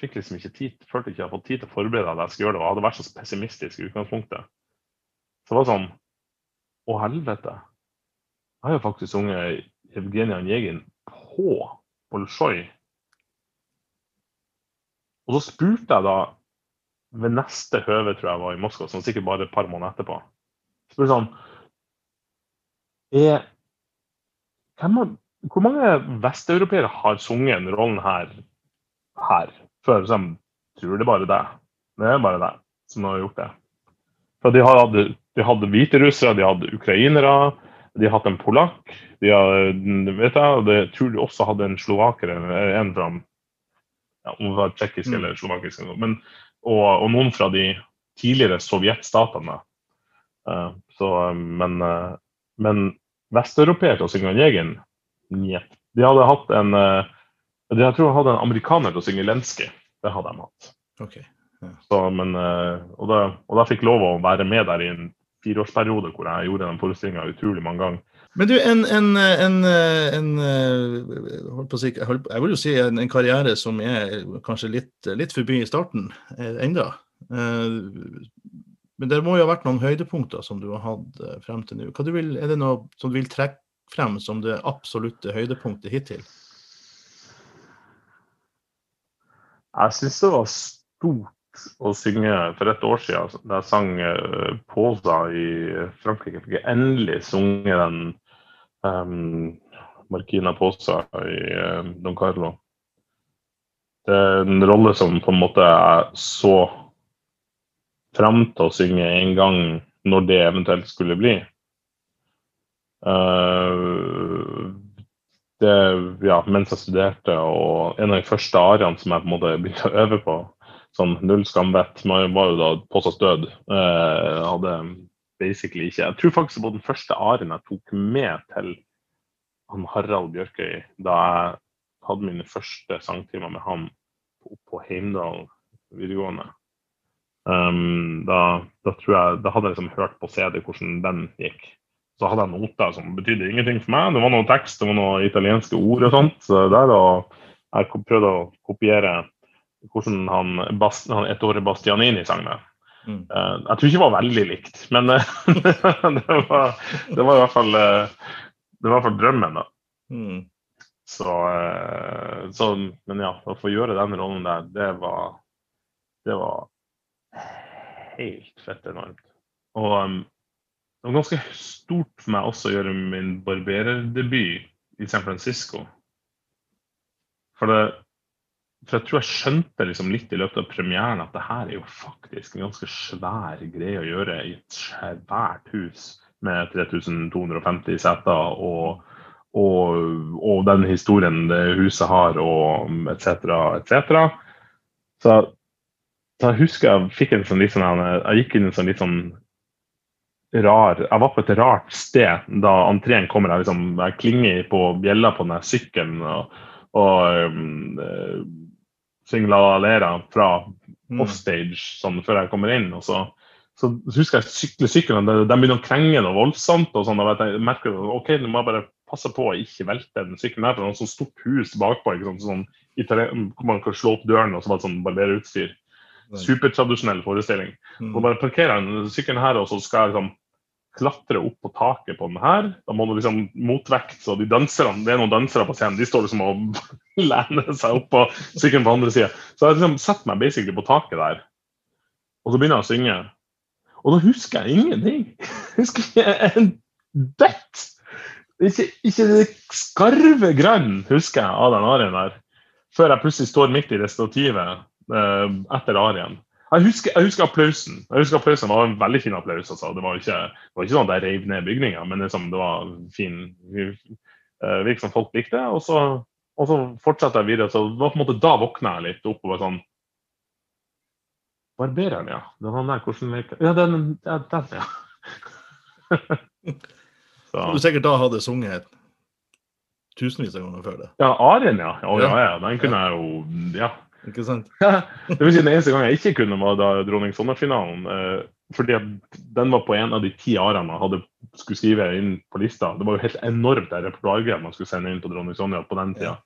Fikk liksom ikke tid, følte ikke jeg hadde fått tid til å forberede at jeg skulle gjøre det. Og jeg hadde vært så pessimistisk i utgangspunktet. Så det var sånn Å, helvete. Jeg har jo faktisk sunget Evgenij Njegin, på Bolsjoj. Og så spurte jeg da ved neste høve, tror jeg var i Moskva, sånn sikkert bare et par måneder etterpå spurte sånn er, har, Hvor mange vesteuropeere har sunget den rollen her, her før? Så jeg tror det bare deg. Det er bare deg som har gjort det. For de hadde, de hadde hviterussere, de hadde ukrainere, de hadde en polakk. De hadde, vet jeg, og jeg tror de også hadde en slovaker, en fra ja, om det var tsjekkisk mm. eller slovakisk. Men, og, og, noen fra de tidligere sovjetstatene. Uh, så, men, uh, men vesteuropeere å synge Jegen, njet. De hadde hatt en uh, de, Jeg tror de hadde en amerikaner til å synge Lenskij. Det hadde de hatt. Okay. Så, men, eh, og, da, og da fikk lov å være med der i en fireårsperiode hvor jeg gjorde den forestillinga utrolig mange ganger. Men du, en, en, en, en eh, si, jeg vil jo si en, karriere som er kanskje litt, litt forbi starten eh, enda. Men det må jo ha vært noen høydepunkter som du har hatt frem til nå. er det noe som du vil trekke frem som det absolutte høydepunktet hittil? Jeg syns det var stort å synge for et år siden, da jeg sang uh, i Frankrike. Fikk endelig sunget den um, Markina Posa i uh, Don Carlo. Det er en rolle som på en måte jeg så fram til å synge en gang når det eventuelt skulle bli. Uh, det, ja, mens jeg studerte, og en av de første ariene som jeg på en måte begynte å øve på, sånn null skamvett. Var jo da påstått død. Uh, hadde basically ikke Jeg tror faktisk var den første arien jeg tok med til han Harald Bjørkøy da jeg hadde mine første sangtimer med han på, på Heimdal videregående. Um, da, da, tror jeg, da hadde jeg liksom hørt på CD hvordan den gikk. Så hadde jeg noter som betydde ingenting for meg. Det var noe tekst, det var noen italienske ord og sånt. Så der, og jeg prøvde å kopiere hvordan han, Bast, han ettårige Bastianini sang det. Mm. Uh, jeg tror ikke det var veldig likt, men det, var, det, var, i hvert fall uh, det var i hvert fall drømmen. da. Mm. Så, eh, så Men ja, å få gjøre den rollen der, det var Det var helt fett enormt. Og um, det var ganske stort for meg også å gjøre min barbererdebut i San Francisco. For, det, for jeg tror jeg skjønte liksom litt i løpet av premieren at det her er jo faktisk en ganske svær greie å gjøre i et svært hus med 3250 seter og, og, og den historien det huset har, og etc., etc. Så så jeg husker jeg fikk en sånn litt sånn Jeg gikk inn en sånn litt sånn rar Jeg var på et rart sted da entreen kommer. Jeg, liksom, jeg klinger på bjella på den sykkelen og, og La fra offstage sånn, før jeg kommer inn. og så så husker jeg sykle sykkelen, de, begynner å krenge noe voldsomt. og sånn, og jeg merker ok, du må bare passe på å ikke velte den sykkelen her. for Det er et sånt stort hus bakpå ikke sant, sånn, hvor man kan slå opp døren og så bare sånn barberutstyr. Supertradisjonell forestilling. Mm. Så bare parkerer jeg sykkelen her, og så skal jeg liksom klatre opp på taket på den her. Da må du liksom motvekt, så de danserne, det er noen dansere på scenen, de står liksom og lener seg opp på sykkelen på andre sida. Så jeg liksom setter meg basically på taket der, og så begynner jeg å synge. Og da husker jeg ingenting. Jeg husker ikke en dett. Ikke, ikke det skarve grønn husker jeg av den arien der. Før jeg plutselig står midt i det stativet eh, etter arien. Jeg husker, jeg husker applausen. Jeg husker applausen var en veldig fin applaus. Altså. Det, var ikke, det var ikke sånn at jeg reiv ned bygninga, men liksom, det var fin uh, virket som folk likte. Og så, og så fortsatte jeg videre. så det var på en måte Da våkna jeg litt opp og var sånn Barbereren, ja. Det var den der, hvordan leker Ja, den, ja, den ja. så. Du sikkert da hadde sunget tusenvis av ganger før det. Ja, arien, ja. Å, ja, ja. Den kunne jeg jo Ja. Ikke sant? det vil si Den eneste gangen jeg ikke kunne, var da Dronning Sonja-finalen. Eh, fordi at den var på en av de ti arene jeg hadde skulle skrive inn på lista. Det var jo helt enormt det repertoaret man skulle sende inn på Dronning Sonja på den tida.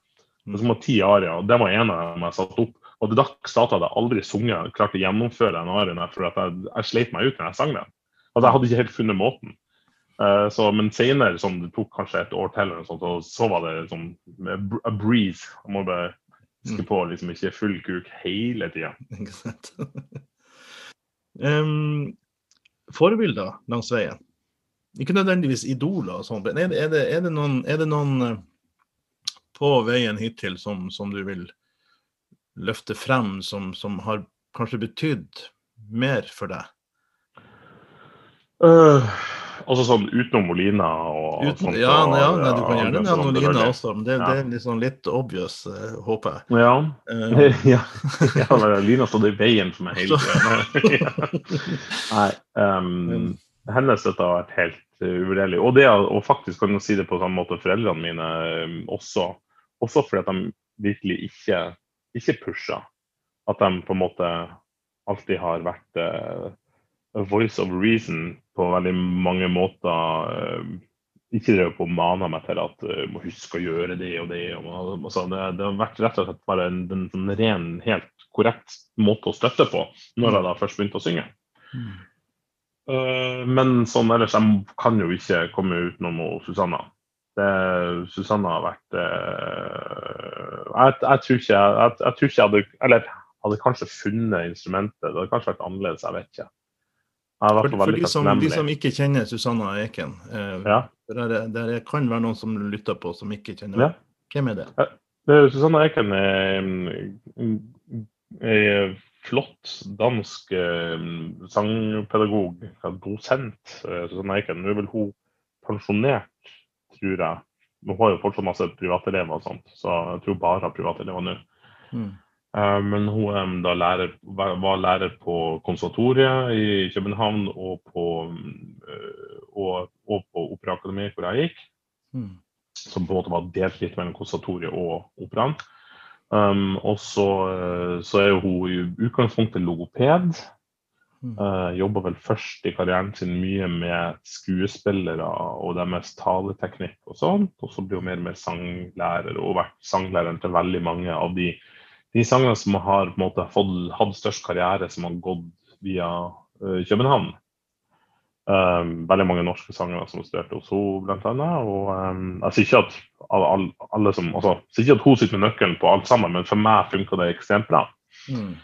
Det var ti arier, og det var en av dem jeg satte opp. Og til dags dato hadde jeg aldri sunget, klart å gjennomføre en arien der, for at jeg, jeg sleit meg ut når jeg sang den. Altså, jeg hadde ikke helt funnet måten. Uh, så, men senere, sånn, det tok kanskje et år til, sånt, og så var det sånn a breeze. Jeg må bare huske på liksom ikke full kuk hele tida. Ikke sant? um, forbilder langs veien? Ikke nødvendigvis idoler og sånn, men er det, er det, er det noen, er det noen eh, på veien hittil som, som du vil løfte frem, som, som har kanskje betydd mer for deg? Uh, altså sånn utenom Molina og Uten, sånt, ja, nei, ja, nei, du kan gjerne nevne Molina Lina også, men det, Ja. det er liksom litt obvious, eh, håper jeg. Ja. Uh, ja. ja Lina stod i veien for meg hele tiden. Nei. Um, hennes støtte har vært helt uh, uvurderlig. Og det og faktisk kan jeg si det på samme måte foreldrene mine um, også. Også fordi at de virkelig ikke, ikke pusher. At de på en måte alltid har vært voice of reason på veldig mange måter. Uh, ikke drev på å mane meg til at uh, må huske å gjøre det og det. Og, så det, det har vært rett og slett bare en, en, en ren, helt korrekt måte å støtte på når jeg da først begynte å synge. Mm. Uh, men sånn ellers, jeg kan jo ikke komme utenom Susanna. Det, Susanna har vært uh, jeg, jeg, tror ikke jeg, jeg tror ikke jeg hadde Eller hadde kanskje funnet instrumentet. Det hadde kanskje vært annerledes, jeg vet ikke. Jeg er i hvert For, for de, som, de som ikke kjenner Susanna Eken, eh, Ja. der, er- der er- kan være noen som lytter på som ikke kjenner Ja. Hvem er det? Eh, Susanne Eken er en flott dansk eh, sangpedagog, ja, dosent. eh, Susanne Eken. Nå er vel hun pensjonert, tror jeg. Hun har jo fortsatt masse privatelever og sånt, så jeg tror bare privatelever nå. Mm. Eh, Men hun da lærer, var lærer på konservatoriet i København og på, eh, og, og på Operaakademiet, hvor jeg gikk Mm. som på en måte var delt litt mellom konservatoriet og operaen. Um, og så, eh, så er hun i utgangspunktet logoped. Mm. Uh, jobber vel først i karrieren sin mye med skuespillere og deres taleteknikk og sånt. Og så blir hun mer og mer sanglærer, og vært sanglæreren til veldig mange av de, de sangene som har på en måte fått, hatt størst karriere, som har gått via uh, København. Um, veldig mange norske sangere som studerte hos henne, annet. Og um, jeg sier ikke at alle, alle som, altså, sier ikke at hun sitter med nøkkelen på alt sammen, men for meg funka det ekstremt bra. Mm.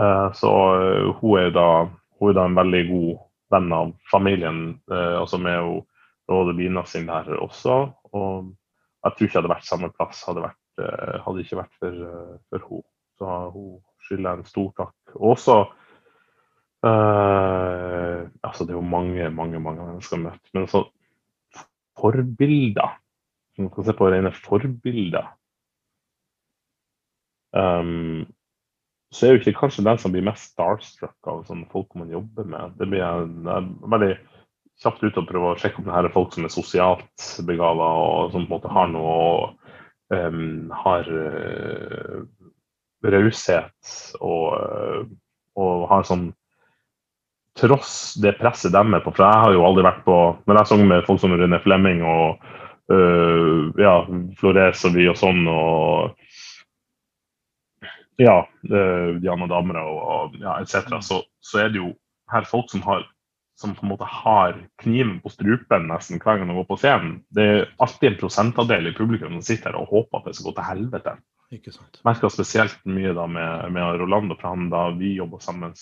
Uh, så uh, hun, er da, hun, er da, en veldig god venn av familien, uh, altså med Bina sin lærer også. Og jeg tror ikke det hadde vært samme plass hadde, vært, hadde ikke vært for, for henne. Så hun skylder en stor takk. Også Uh, altså, det er jo mange, mange mange mennesker møtt. Men så forbilder Man kan se på rene forbilder. Um, så er jo ikke kanskje den som blir mest starstruck av sånne folk man jobber med. Det blir jeg, veldig kjapt ute og prøver å sjekke om det her er folk som er sosialt begava og som på en måte har noe um, har uh, raushet og, uh, og har sånn tross det presset de er på. For jeg har jo aldri vært på Når jeg sang med folk som René Flemming og uh, ja, Flores og vi og sånn, og ja, uh, Diana Damra og, og ja, etc., så, så, er det jo her folk som har som på en måte har kniven på strupen nesten hver gang de går på scenen. Det er alltid en prosentandel i publikum som sitter her og håper at det skal gå til helvete. Ikke sant. Merka spesielt mye da med, med Rolando, for han da vi jobba sammen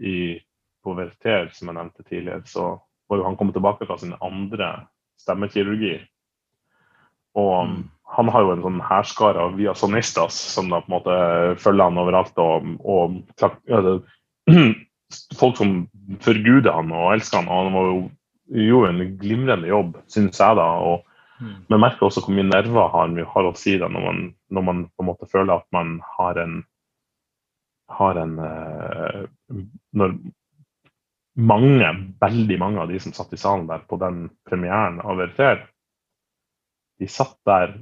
i på Verter, som jeg nevnte tidligere, så var jo han kommet tilbake fra sin andre stemmekirurgi. Og mm. han har jo en sånn hærskare av viasonistas som da på en måte følger han overalt. Og, og ja, det, folk som forguder han og elsker han. Og han var jo, gjorde en glimrende jobb, syns jeg, da. og mm. Men merker også hvor mye nerver han har å si det når man, når man på en måte føler at man har en har en uh, Når mange, veldig mange av de som satt i salen der på den premieren av Verfer, de satt der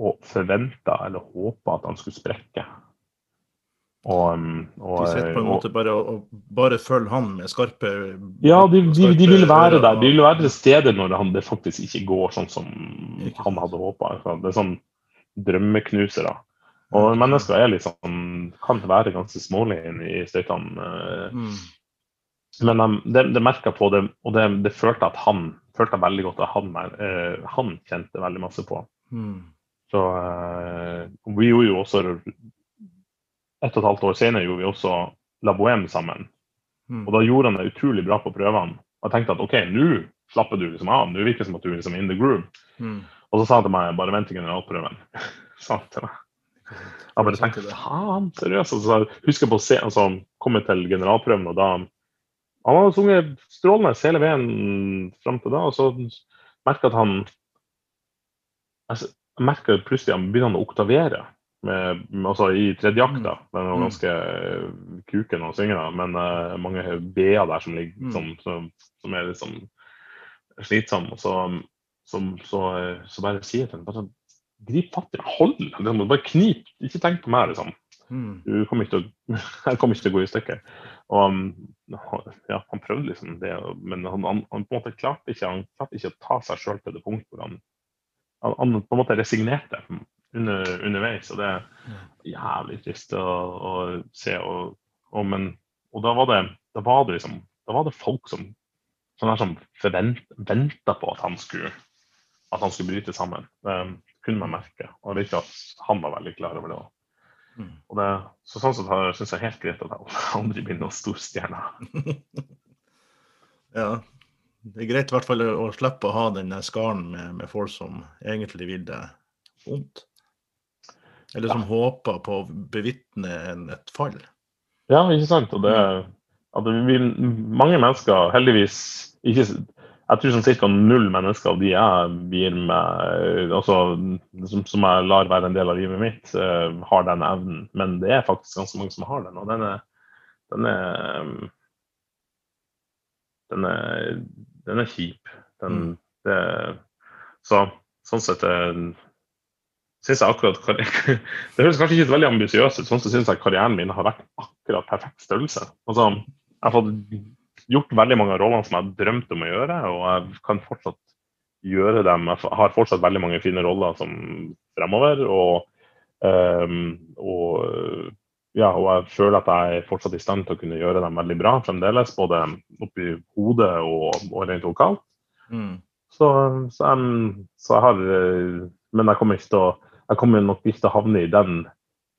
og forventa eller håpa at han skulle sprekke. Og, um, og, de sitter på en måte bare og, bare følger han med skarpe Ja, de, de, de vil være der. De vil være til stede når han, det faktisk ikke går sånn som han hadde håpa. Det er sånn drømmeknusere. Og mennesker er litt sånn, kan være ganske smålige i støytene. Eh, mm. Men um, det, de merka på det, og det, de følte at han følte veldig godt at han, uh, han kjente veldig masse på. Mm. Så uh, vi gjorde jo også Et og et halvt år senere gjorde vi også La Bohème sammen. Mm. Og da gjorde han det utrolig bra på prøvene. Og jeg tenkte at OK, nå slapper du liksom av. Nå virker det som at du er liksom in the groove. Mm. Og så sa han til meg bare vent til generalprøven. sa han til meg. Jeg bare tenkte faen, seriøst. Og så husker jeg på å se, altså, komme til generalprøven, og da han hadde sunget strålende hele veien fram til da, og så jeg at han altså, Jeg merker plutselig at han begynner å oktavere med, altså i tredje akt. da, Den er mm. ganske kuken å synge, da, men uh, mange b-er der som ligger mm. som, som, som, er litt sånn slitsomme. Så, så, så, så bare sier jeg til henne bare sånn, Grip fatt i hold! Liksom, bare knip! Ikke tenk på meg, liksom. Mm. Du kommer ikke til å, jeg kommer ikke til å gå i stykker. Og um, ja, han prøvde liksom det, men han, han, han, på en måte klarte ikke, han klarte ikke å ta seg sjøl til det punktet hvor han, han, han, på en måte resignerte under, underveis. Og det er jævlig trist å, å se. Og, og, men, og, da var det, da var det liksom da var det folk som, som, som venta på at han skulle at han skulle bryte sammen. Det kunne man merke. Og det vet ikke at han var veldig klar over det. Også. Mm. Og det, så sånn sett syns jeg helt greit at jeg aldri blir noen storstjerne. ja. Det er greit i hvert fall å slippe å ha den skaren med, med, folk som egentlig vil det vondt. Eller som ja. håper på å bevitne et fall. Ja, ikke sant. Og det, at det vil, mange mennesker heldigvis ikke jeg tror sånn ca. null mennesker av de jeg gir meg, altså, som, som, jeg lar være en del av livet mitt, uh, har den evnen. Men det er faktisk ganske mange som har den. Og den er, den er, den er, den er kjip. Den, mm. det, så sånn sett uh, synes jeg akkurat Det høres kanskje ikke veldig ambisiøst ut, sånn så syns jeg karrieren min har vært akkurat perfekt størrelse. Altså, jeg har fått gjort veldig mange av rollene som jeg drømte om å gjøre, og jeg kan fortsatt gjøre dem. Jeg har fortsatt veldig mange fine roller som fremover. Og, um, og ja, og jeg føler at jeg er fortsatt i stand til å kunne gjøre dem veldig bra fremdeles. Både oppi hodet og, og rent lokalt. Mm. Så, så, jeg, så jeg har eh, Men jeg kommer, ikke til å, jeg kommer nok ikke til å havne i den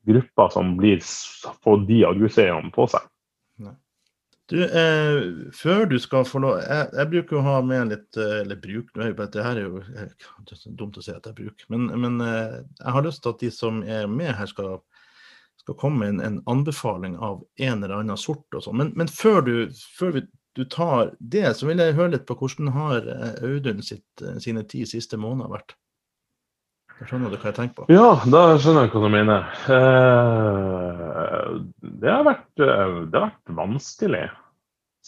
gruppa som blir får de arguseierne på seg. Du, eh, før du skal få lov jeg, jeg, bruker å ha med litt eh, Eller bruk, det her er jo det er dumt å si at jeg bruker. Men, men eh, jeg har lyst til at de som er med her, skal skal komme med en, en, anbefaling av en eller annen sort og sånn. Men, men, før, du, før vi, du, tar det, så vil jeg høre litt på hvordan har eh, Audun sitt, sine ti siste måneder vært? Skjønner du hva jeg tenker på? Ja, da skjønner jeg hva du mener. Eh, det, har vært, det har vært vanskelig,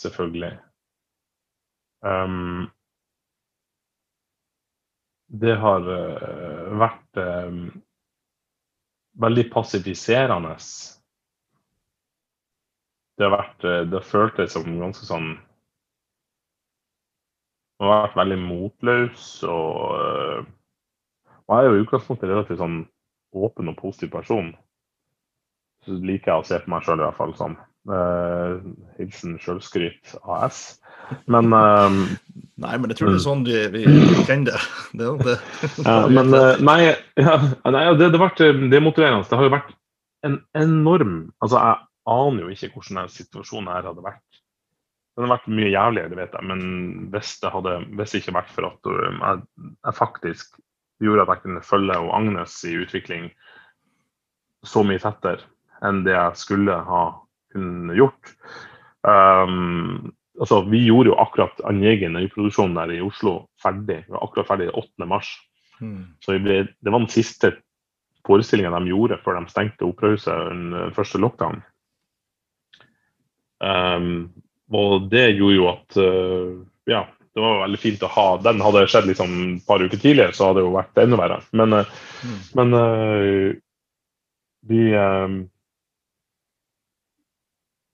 selvfølgelig. Um, det har vært um, veldig passiviserende. Det har vært Det har føltes som ganske sånn Man har vært veldig motløs og uh, jeg er jo i utgangspunktet relativt sånn åpen og positiv person. Så liker jeg å se på meg sjøl i hvert fall sånn. Uh, hilsen Sjølskryt AS. Men uh, Nei, men jeg tror det er mm. sånn vi, vi kjenner det. det, det. ja, men uh, nei, ja, nei det, det, vært, det er motiverende. Det har jo vært en enorm Altså, jeg aner jo ikke hvordan denne situasjonen her hadde vært. Den har vært mye jævligere, det vet jeg, men hvis det hadde hvis det ikke vært for at jeg, jeg faktisk gjorde at jeg kunne følge og Agnes i utvikling så mye tettere enn det jeg skulle ha kunne gjort. Um, altså, Vi gjorde jo akkurat Anjegen øyeproduksjonen der i Oslo ferdig. Vi var akkurat ferdig 8. mars. Mm. Så ble, det var den siste forestillinga de gjorde før de stengte operahuset under første lockdown. Um, og det gjorde jo at uh, ja, det var veldig fint å ha den. Hadde det skjedd liksom et par uker tidligere, så hadde det jo vært enda verre. Men, uh, mm. men uh, vi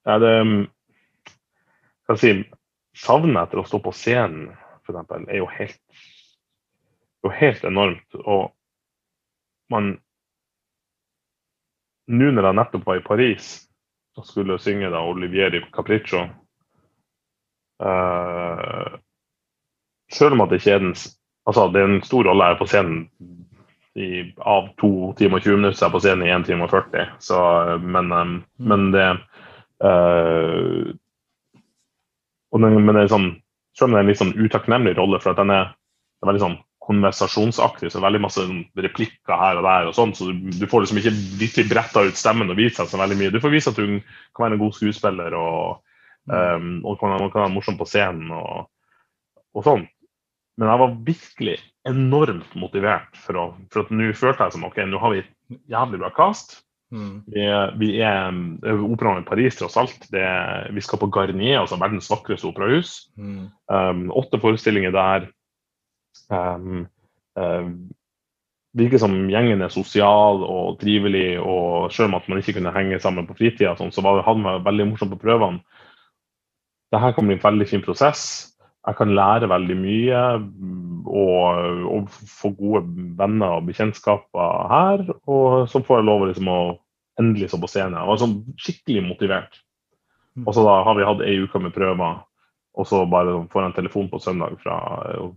ja, det kan si, savnet etter å stå på scenen, f.eks., er jo helt, jo helt enormt. Og man Nå når jeg nettopp var i Paris og skulle synge da Olivier i Capriccio uh, Selv om at det ikke er den Altså, det er en stor rolle jeg er på scenen i, av to timer og 20 minutter, så er jeg på scenen i 1 time og 40. Så, men, um, men det uh, den, men det er sånn, selv om det er en litt sånn utakknemlig rolle, for at den er, er veldig sånn konversasjonsaktig, så veldig masse sånn replikker her og der, og sånn, så du, du får liksom ikke virkelig bretta ut stemmen og vist deg så veldig mye. Du får vise at du kan være en god skuespiller og, um, og kan, kan være morsom på scenen og, og, sånn. Men jeg var virkelig enormt motivert for, å, for at nå følte jeg som ok, nå har vi et jævlig bra cast. Mm. Vi, vi, er operaen i Paris, tross alt. Det, vi skal på Garnier, altså verdens vakreste operahus. Mm. Um, åtte forestillinger der. Um, um, virker som gjengen er sosial og trivelig, og selv om at man ikke kunne henge sammen på fritida, sånn, så var, hadde man veldig morsomt på prøvene. Dette kan bli en veldig fin prosess. Jeg kan lære veldig mye og, og få gode venner og bekjentskaper her. Og så får jeg lov liksom, å endelig stå på scenen. Jeg var sånn skikkelig motivert. Mm. Og så da har vi hatt ei uke med prøver, og så bare får jeg en telefon på søndag fra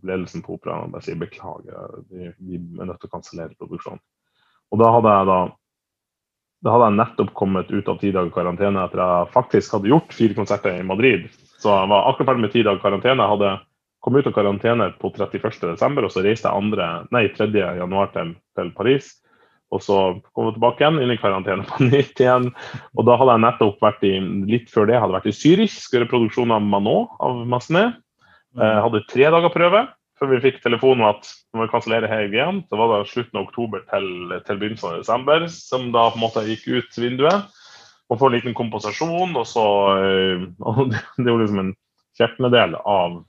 ledelsen på operaen og bare sier beklager, vi, vi er nødt til å kansellere produksjonen. Og da hadde jeg da da hadde jeg nettopp kommet ut av ti dager karantene etter jeg faktisk hadde gjort fire konserter i Madrid. Så jeg var akkurat ferdig med ti dager karantene. Jeg hadde kommet ut av karantene på 31.12., og så reiste jeg andre, nei, 3.1 til, til Paris. Og så kom jeg tilbake igjen, inn i karantene på nytt igjen. Og da hadde jeg nettopp vært i litt før det, hadde vært i Zürich, skulle produksjon av Manon av Massenet. Jeg mm. hadde tre dager prøve før vi fikk telefonen at vi må kansellere hele igjen. Så var det slutten av oktober til, til begynnelsen av desember, som da på en måte gikk ut vinduet. Og får en liten kompensasjon, og så eh, og Det er jo liksom en kjertendel av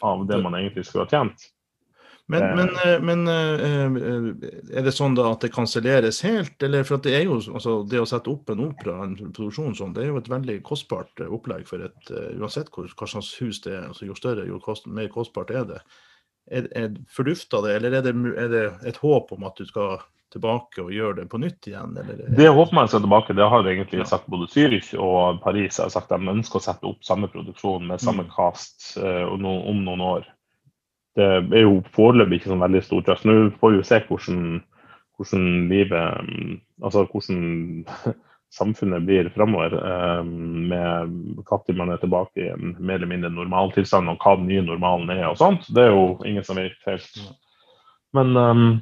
av det man egentlig skulle ha tjent. Men, eh. men, eh, men, er det sånn da at det kanselleres helt? Eller for det jo altså, det å sette opp en opera, en produksjon sånn, det er jo et veldig kostbart opplegg for et Uansett hva slags hus det er, altså, jo større, jo kost, mer kostbart er det. Er, er Fordufter det, eller er det, er det, et håp om at du skal tilbake og gjøre det på nytt igjen? Eller? Det håper man skal tilbake. Det har egentlig sagt både Zürich og Paris. har sagt De ønsker å sette opp samme produksjon med samme Mm. cast eh, om om noen år. Det er jo foreløpig ikke sånn veldig stor trøst. Nå får vi jo se hvordan, hvordan livet Altså hvordan samfunnet blir framover. eh, Med når man er tilbake i en mer eller mindre normaltilstand, og hva den nye normalen er og sånt. Det er jo ingen som vet helt. Men um,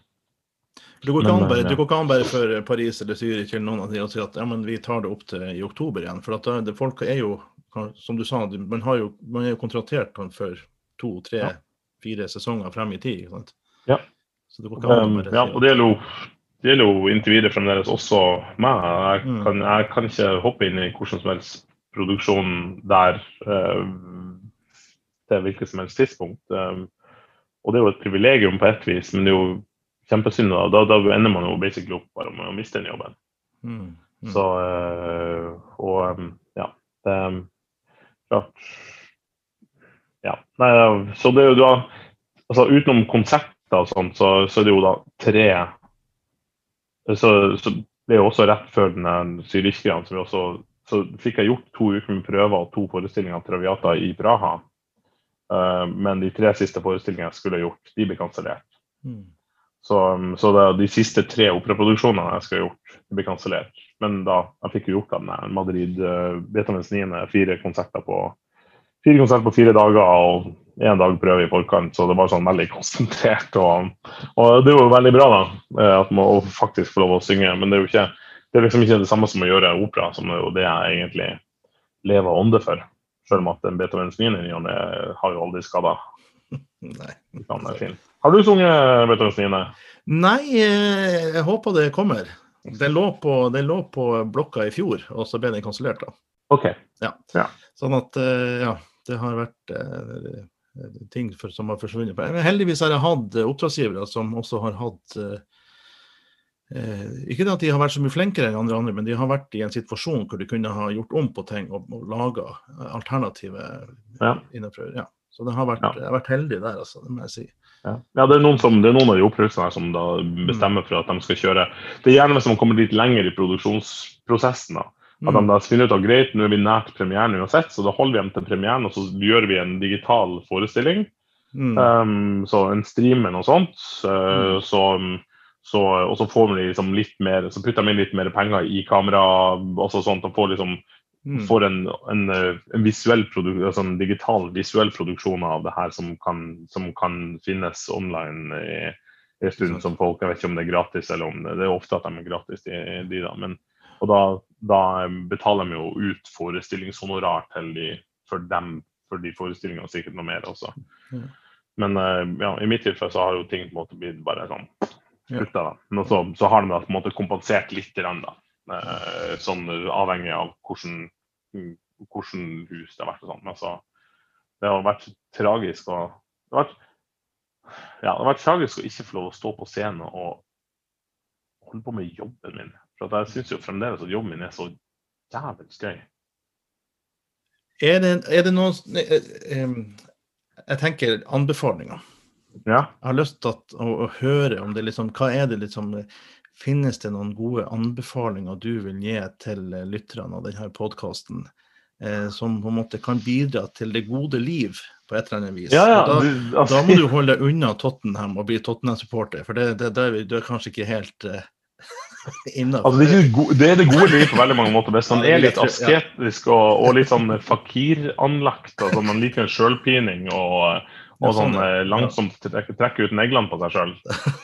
du går, Men, bare, ja. du går ikke an bare for Paris eller Zürich eller noen av de og si at ja, men vi tar det opp til i oktober igjen. For at det, folk er jo, som du sa, man, har jo, man er jo kontraktert for to, tre, Ja. fire sesonger frem i tid. Ikke sant? Ja. Så det går ikke an å Um, bare ja, og det gjelder jo, det gjelder jo inntil videre fremdeles også meg. Jeg Mm. kan, jeg kan ikke hoppe inn i hvordan som helst produksjon der eh, til hvilket som helst tidspunkt. Eh, og det er jo et privilegium på ett vis, men det er jo kjempesynd. Da, da, ender man jo basically opp bare med å miste den jobben. Mm, mm. Så eh, Og um, ja, det er klart Ja. Nei, så det er jo da altså Utenom konsepter og sånt, så, så er det jo da tre Så, så det er jo også rett før den Zürich-greia, så, vi også- så fikk jeg gjort to uker med prøver og to forestillinger av Traviata i Praha. Uh, men de tre siste forestillingene jeg skulle gjort, de ble kansellert. Mm. Så, um, så de siste tre operaproduksjonene jeg skulle gjort, de ble kansellert. Men da jeg fikk jo gjort den der Madrid uh, Beethovens 9. fire konserter på fire konserter på fire dager og én dag prøve i forkant. Så det var sånn veldig konsentrert. Og, og det er jo veldig bra da, eh, at man faktisk får lov å synge. Men det er jo ikke, det er liksom ikke det samme som å gjøre opera, som er jo det jeg egentlig lever og ånder for. Selv om at den Beethovens 9. i ny og ne har jo aldri skada. Har du sunget Beethovens 9.? Nei, eh, jeg håper det kommer. Den lå, på, den lå på blokka i fjor, og så ble den kansellert. da. OK. Sånn at, eh, ja, det har vært ting for, som har forsvunnet. Men heldigvis har jeg hatt eh, oppdragsgivere som også har hatt eh, eh, Ikke at de har vært så mye flinkere enn andre, andre, men de har vært i en situasjon hvor de kunne ha gjort om på ting og, og laga alternative Ja. innenfor. Ja. Så det har vært, Ja. jeg har vært heldig der, altså, det må jeg si. Ja, ja det, er noen som, det er noen av de her som da bestemmer for at de skal kjøre. Det er gjerne hvis man kommer litt lenger i produksjonsprosessen. da. At de Mm. da finner ut at greit, nå er vi nært premieren uansett, så da holder vi dem til premieren og så gjør vi en digital forestilling. Mm. Um, så en stream eller noe sånt. uh, Mm. så, så, og så får vi liksom litt mer, så putter de inn litt mer penger i kamera også sånt, og får liksom Mm. får en, en, en visuell altså en digital visuell produksjon av det her som kan, som kan finnes online i, i en stund som folk Jeg vet ikke om det er gratis eller om det, det er ofte at de er gratis, de, de da. Men, og da, da betaler de jo ut forestillingshonorar til de for dem, for de forestillingene, sikkert noe mer også. Mm. Men eh, ja, i mitt tilfelle så har jo ting på en måte blitt bare sånn slutta. da. Men så, så har de da på en måte kompensert litt, den, da. Eh, sånn avhengig av hvordan, hvordan hus det har vært. og sånn. Men så, det har vært tragisk å det har vært, ja, det har vært tragisk å ikke få lov å stå på scenen og holde på med jobben min. For jeg syns jo fremdeles at jobben min er så jævlig gøy. Er det, er det noen eh, Jeg tenker anbefalinger. Ja. Jeg har lyst til å, å høre om det liksom Hva er det liksom Finnes det noen gode anbefalinger du vil gi til eh, lytterne av denne podkasten, eh, som på en måte kan bidra til det gode liv på et eller annet vis? Ja, ja. Da, du, altså, da må du holde deg unna Tottenham og bli Tottenham-supporter, for det, det, det, du er kanskje ikke helt innafor. Altså, det, er det, gode, det er det gode livet på veldig mange måter. Hvis man det er litt asketisk og, og litt sånn fakiranlagt, altså man liker en sjølpining og, og sånn, sånn eh, langsomt trekker, trekke ut neglene på seg sjøl.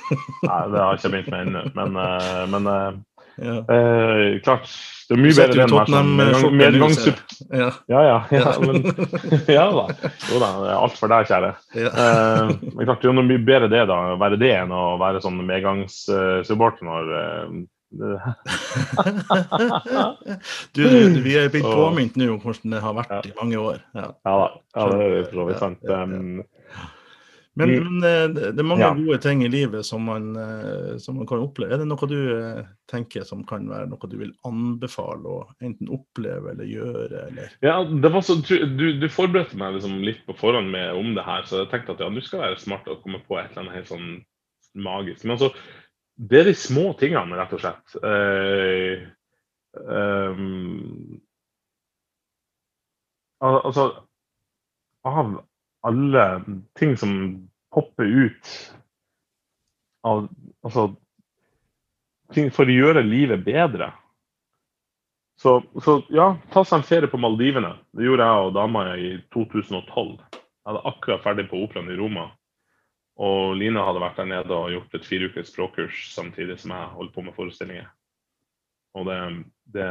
Nei, det har jeg ikke begynt med ennå. Men, eh, men eh, ja. eh, klart, det er mye bedre enn Tottenham-skjorte medgang- medgangssupp. Ja, Ja, ja. ja, men, ja da. Jo da, alt for deg, kjære. ja. Eh, men klart, det er mye bedre det da, å være det enn å være sånn medgangssupporter når eh, du, du, vi er blitt påminnet nå om hvordan det har vært i mange år. Ja. Ja da, ja, det er for så vidt sant. Ja. Um, Men, Mm. men eh, det er mange Ja. gode ting i livet som man, eh, som man kan oppleve. Er det noe du eh, tenker som kan være noe du vil anbefale å enten oppleve eller gjøre? Eller? Ja, det var så, du, du forberedte meg liksom litt på forhånd med, om det her, så jeg tenkte at ja, du skal være smart og komme på et eller annet helt sånn magisk. Men altså, det er de små tingene, rett og slett. Uh, um, altså Av alle ting som popper ut av Altså ting for å gjøre livet bedre. Så, så, ja, ta seg en ferie på Maldivene. Det gjorde jeg og dama i 2012. Jeg hadde akkurat ferdig på operaen i Roma. Og Line hadde vært der nede og gjort et fireukers språkkurs samtidig som jeg holdt på med forestillinger. Og det, det,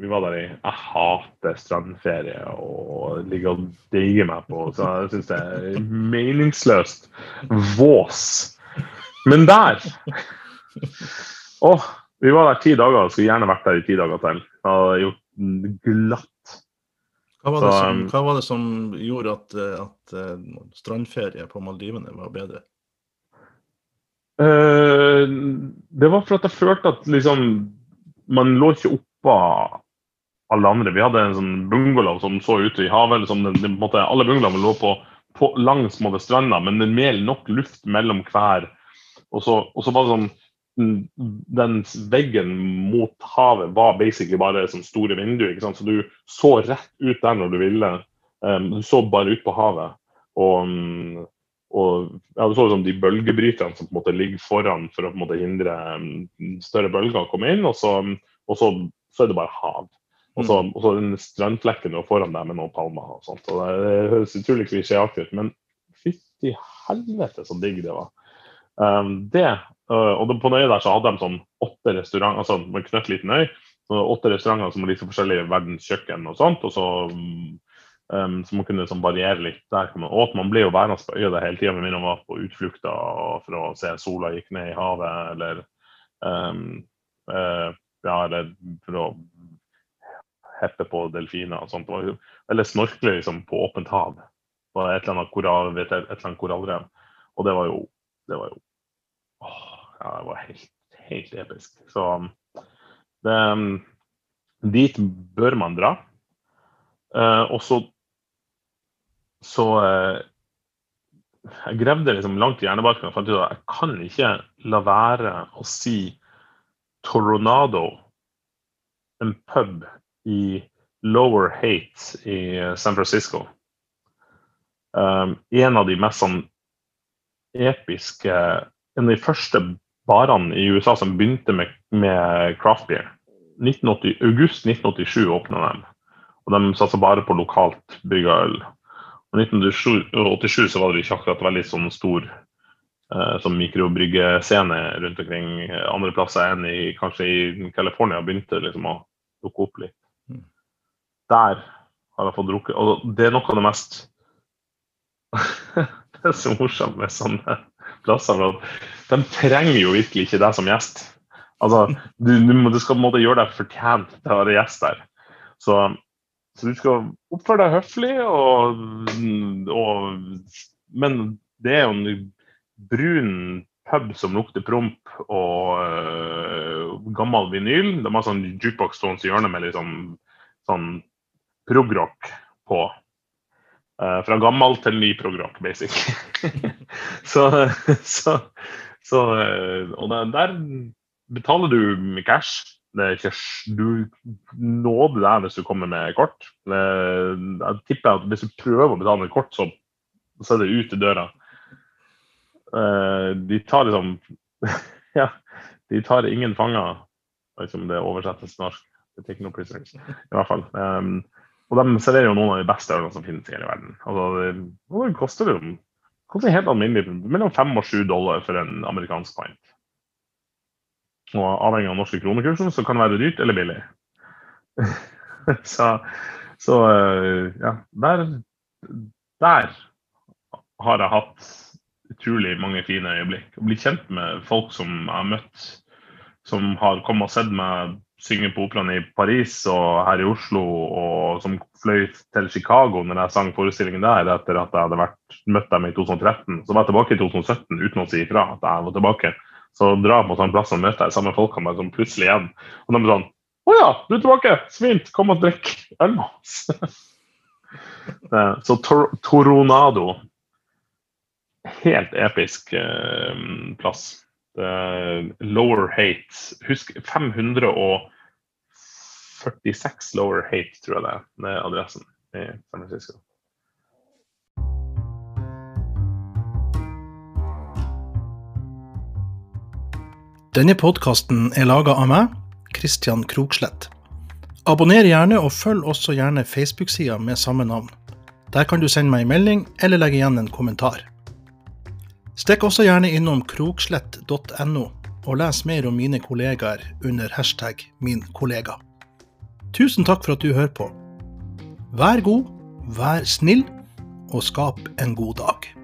Vi var der i Jeg hater strandferie og ligger og deige meg på, så jeg syns det er meningsløst vås. Men der Å, vi var der ti dager og skulle gjerne vært der i ti dager til. Jeg hadde gjort glatt. Hva var, det Så, som, um, hva var det som gjorde at, eh, at eh, strandferie på Maldivene var bedre? Uh, det var for at jeg følte at liksom Man lå ikke oppå alle andre. Vi hadde en sånn bungalow som så ute i havet. Liksom, den, den, måte, alle bungalowene lå på, på langs måte, stranda, men det mer nok luft mellom hver. Og så, og så var det sånn mm, Den veggen mot havet var basically bare sånn store vinduer. ikke sant? Så du så rett ut der når du ville. Um, du så bare ut på havet. Og, mm, og ja, du så liksom de bølgebryterne som på en måte ligger foran for å på en måte hindre mm, større bølger å komme inn, og så, og så, så er det bare hav. Og så, og så den strandflekken foran deg med noen palmer og sånt. Og det, det høres utrolig klisjéaktig ut, men fytti helvete så digg det var. Um, det, øh, og på den øya der så hadde de sånn åtte restauranter, altså med knøttliten øy. Så åtte restauranter som har liksom forskjellige verdens kjøkken og sånt. og så Um, så man kunne liksom variere litt der. Man, og at man ble jo værende på øya hele tida med mindre man var på utflukter for å se sola gikk ned i havet, eller um, uh, ja, eller for å heppe på delfiner og sånt. Eller snorkle liksom på åpent hav. På et eller annet, koral, et eller annet korallrev. Og det var jo Det var jo åh, ja, det var helt, helt episk. Så det, um, dit bør man dra. Uh, og så så eh, Jeg gravde liksom langt i hjernebarken og fant ut at jeg kan ikke la være å si Toronado, en pub i Lower Hate i San Francisco. Um, en av de mest sånn episke En av de første barene i USA som begynte med, med craft beer. 1980, august 1987 åpna de. Og de satsa bare på lokalt bygga øl. Og I 1987 så var det ikke akkurat veldig sånn stor eh, sånn mikrobryggescene rundt omkring andre plasser enn i kanskje i California begynte liksom å dukke opp litt. Mm. Der har jeg fått drukket Og det er noe av det mest Det er så morsomt med sånne plasser. for De trenger jo virkelig ikke deg som gjest. Altså, du, du, du skal på en måte gjøre deg fortjent til å være gjest der. Så så du skal oppføre deg høflig, og, og, men det er jo en brun pub som lukter promp og uh, gammel vinyl. De har sånn jukebox stående i hjørnet med litt sånn progrock på. Uh, fra gammel til ny progrock, basic. så, så, så øh, Og der betaler du med cash. Det ikke, du nåder der hvis du kommer med kort. Jeg tipper at hvis du prøver å betale med kort, så, er det ut i døra. Eh, de tar liksom Ja, de tar ingen fanger. Liksom det oversettes norsk. They take no prisoners. I hvert fall. Um, og de serverer jo noen av de beste ølene som finnes i hele verden. Altså, det, koster jo det koster helt alminnelig mellom fem og sju dollar for en amerikansk pint. Og avhengig av norske kronekursen så kan det være dyrt eller billig. så så eh, ja, der, der har jeg hatt utrolig mange fine øyeblikk. Å bli kjent med folk som jeg har møtt, som har kommet og sett meg synge på operaen i Paris og her i Oslo, og som fløy til Chicago når jeg sang forestillingen der etter at jeg hadde vært, møtt dem i 2013. Så var jeg tilbake i 2017 uten å si ifra at jeg var tilbake. Så dra på sånn plass og møte de samme folkene bare sånn plutselig igjen. Og de er sånn Å ja, du er tilbake! Så! Kom og drikk øl med oss. Eh, Så Tor Toronado Helt episk eh, plass. lower hate Husk 546 lower hate, tror jeg det er, med adressen i San Francisco. Denne podkasten er laga av meg, Kristian Krokslett. Abonner gjerne, og følg også gjerne Facebook-sida med samme navn. Der kan du sende meg en melding eller legge igjen en kommentar. Stikk også gjerne innom krokslett.no og les mer om mine kollegaer under hashtag min kollega. Tusen takk for at du hører på. Vær god, vær snill, og skap en god dag.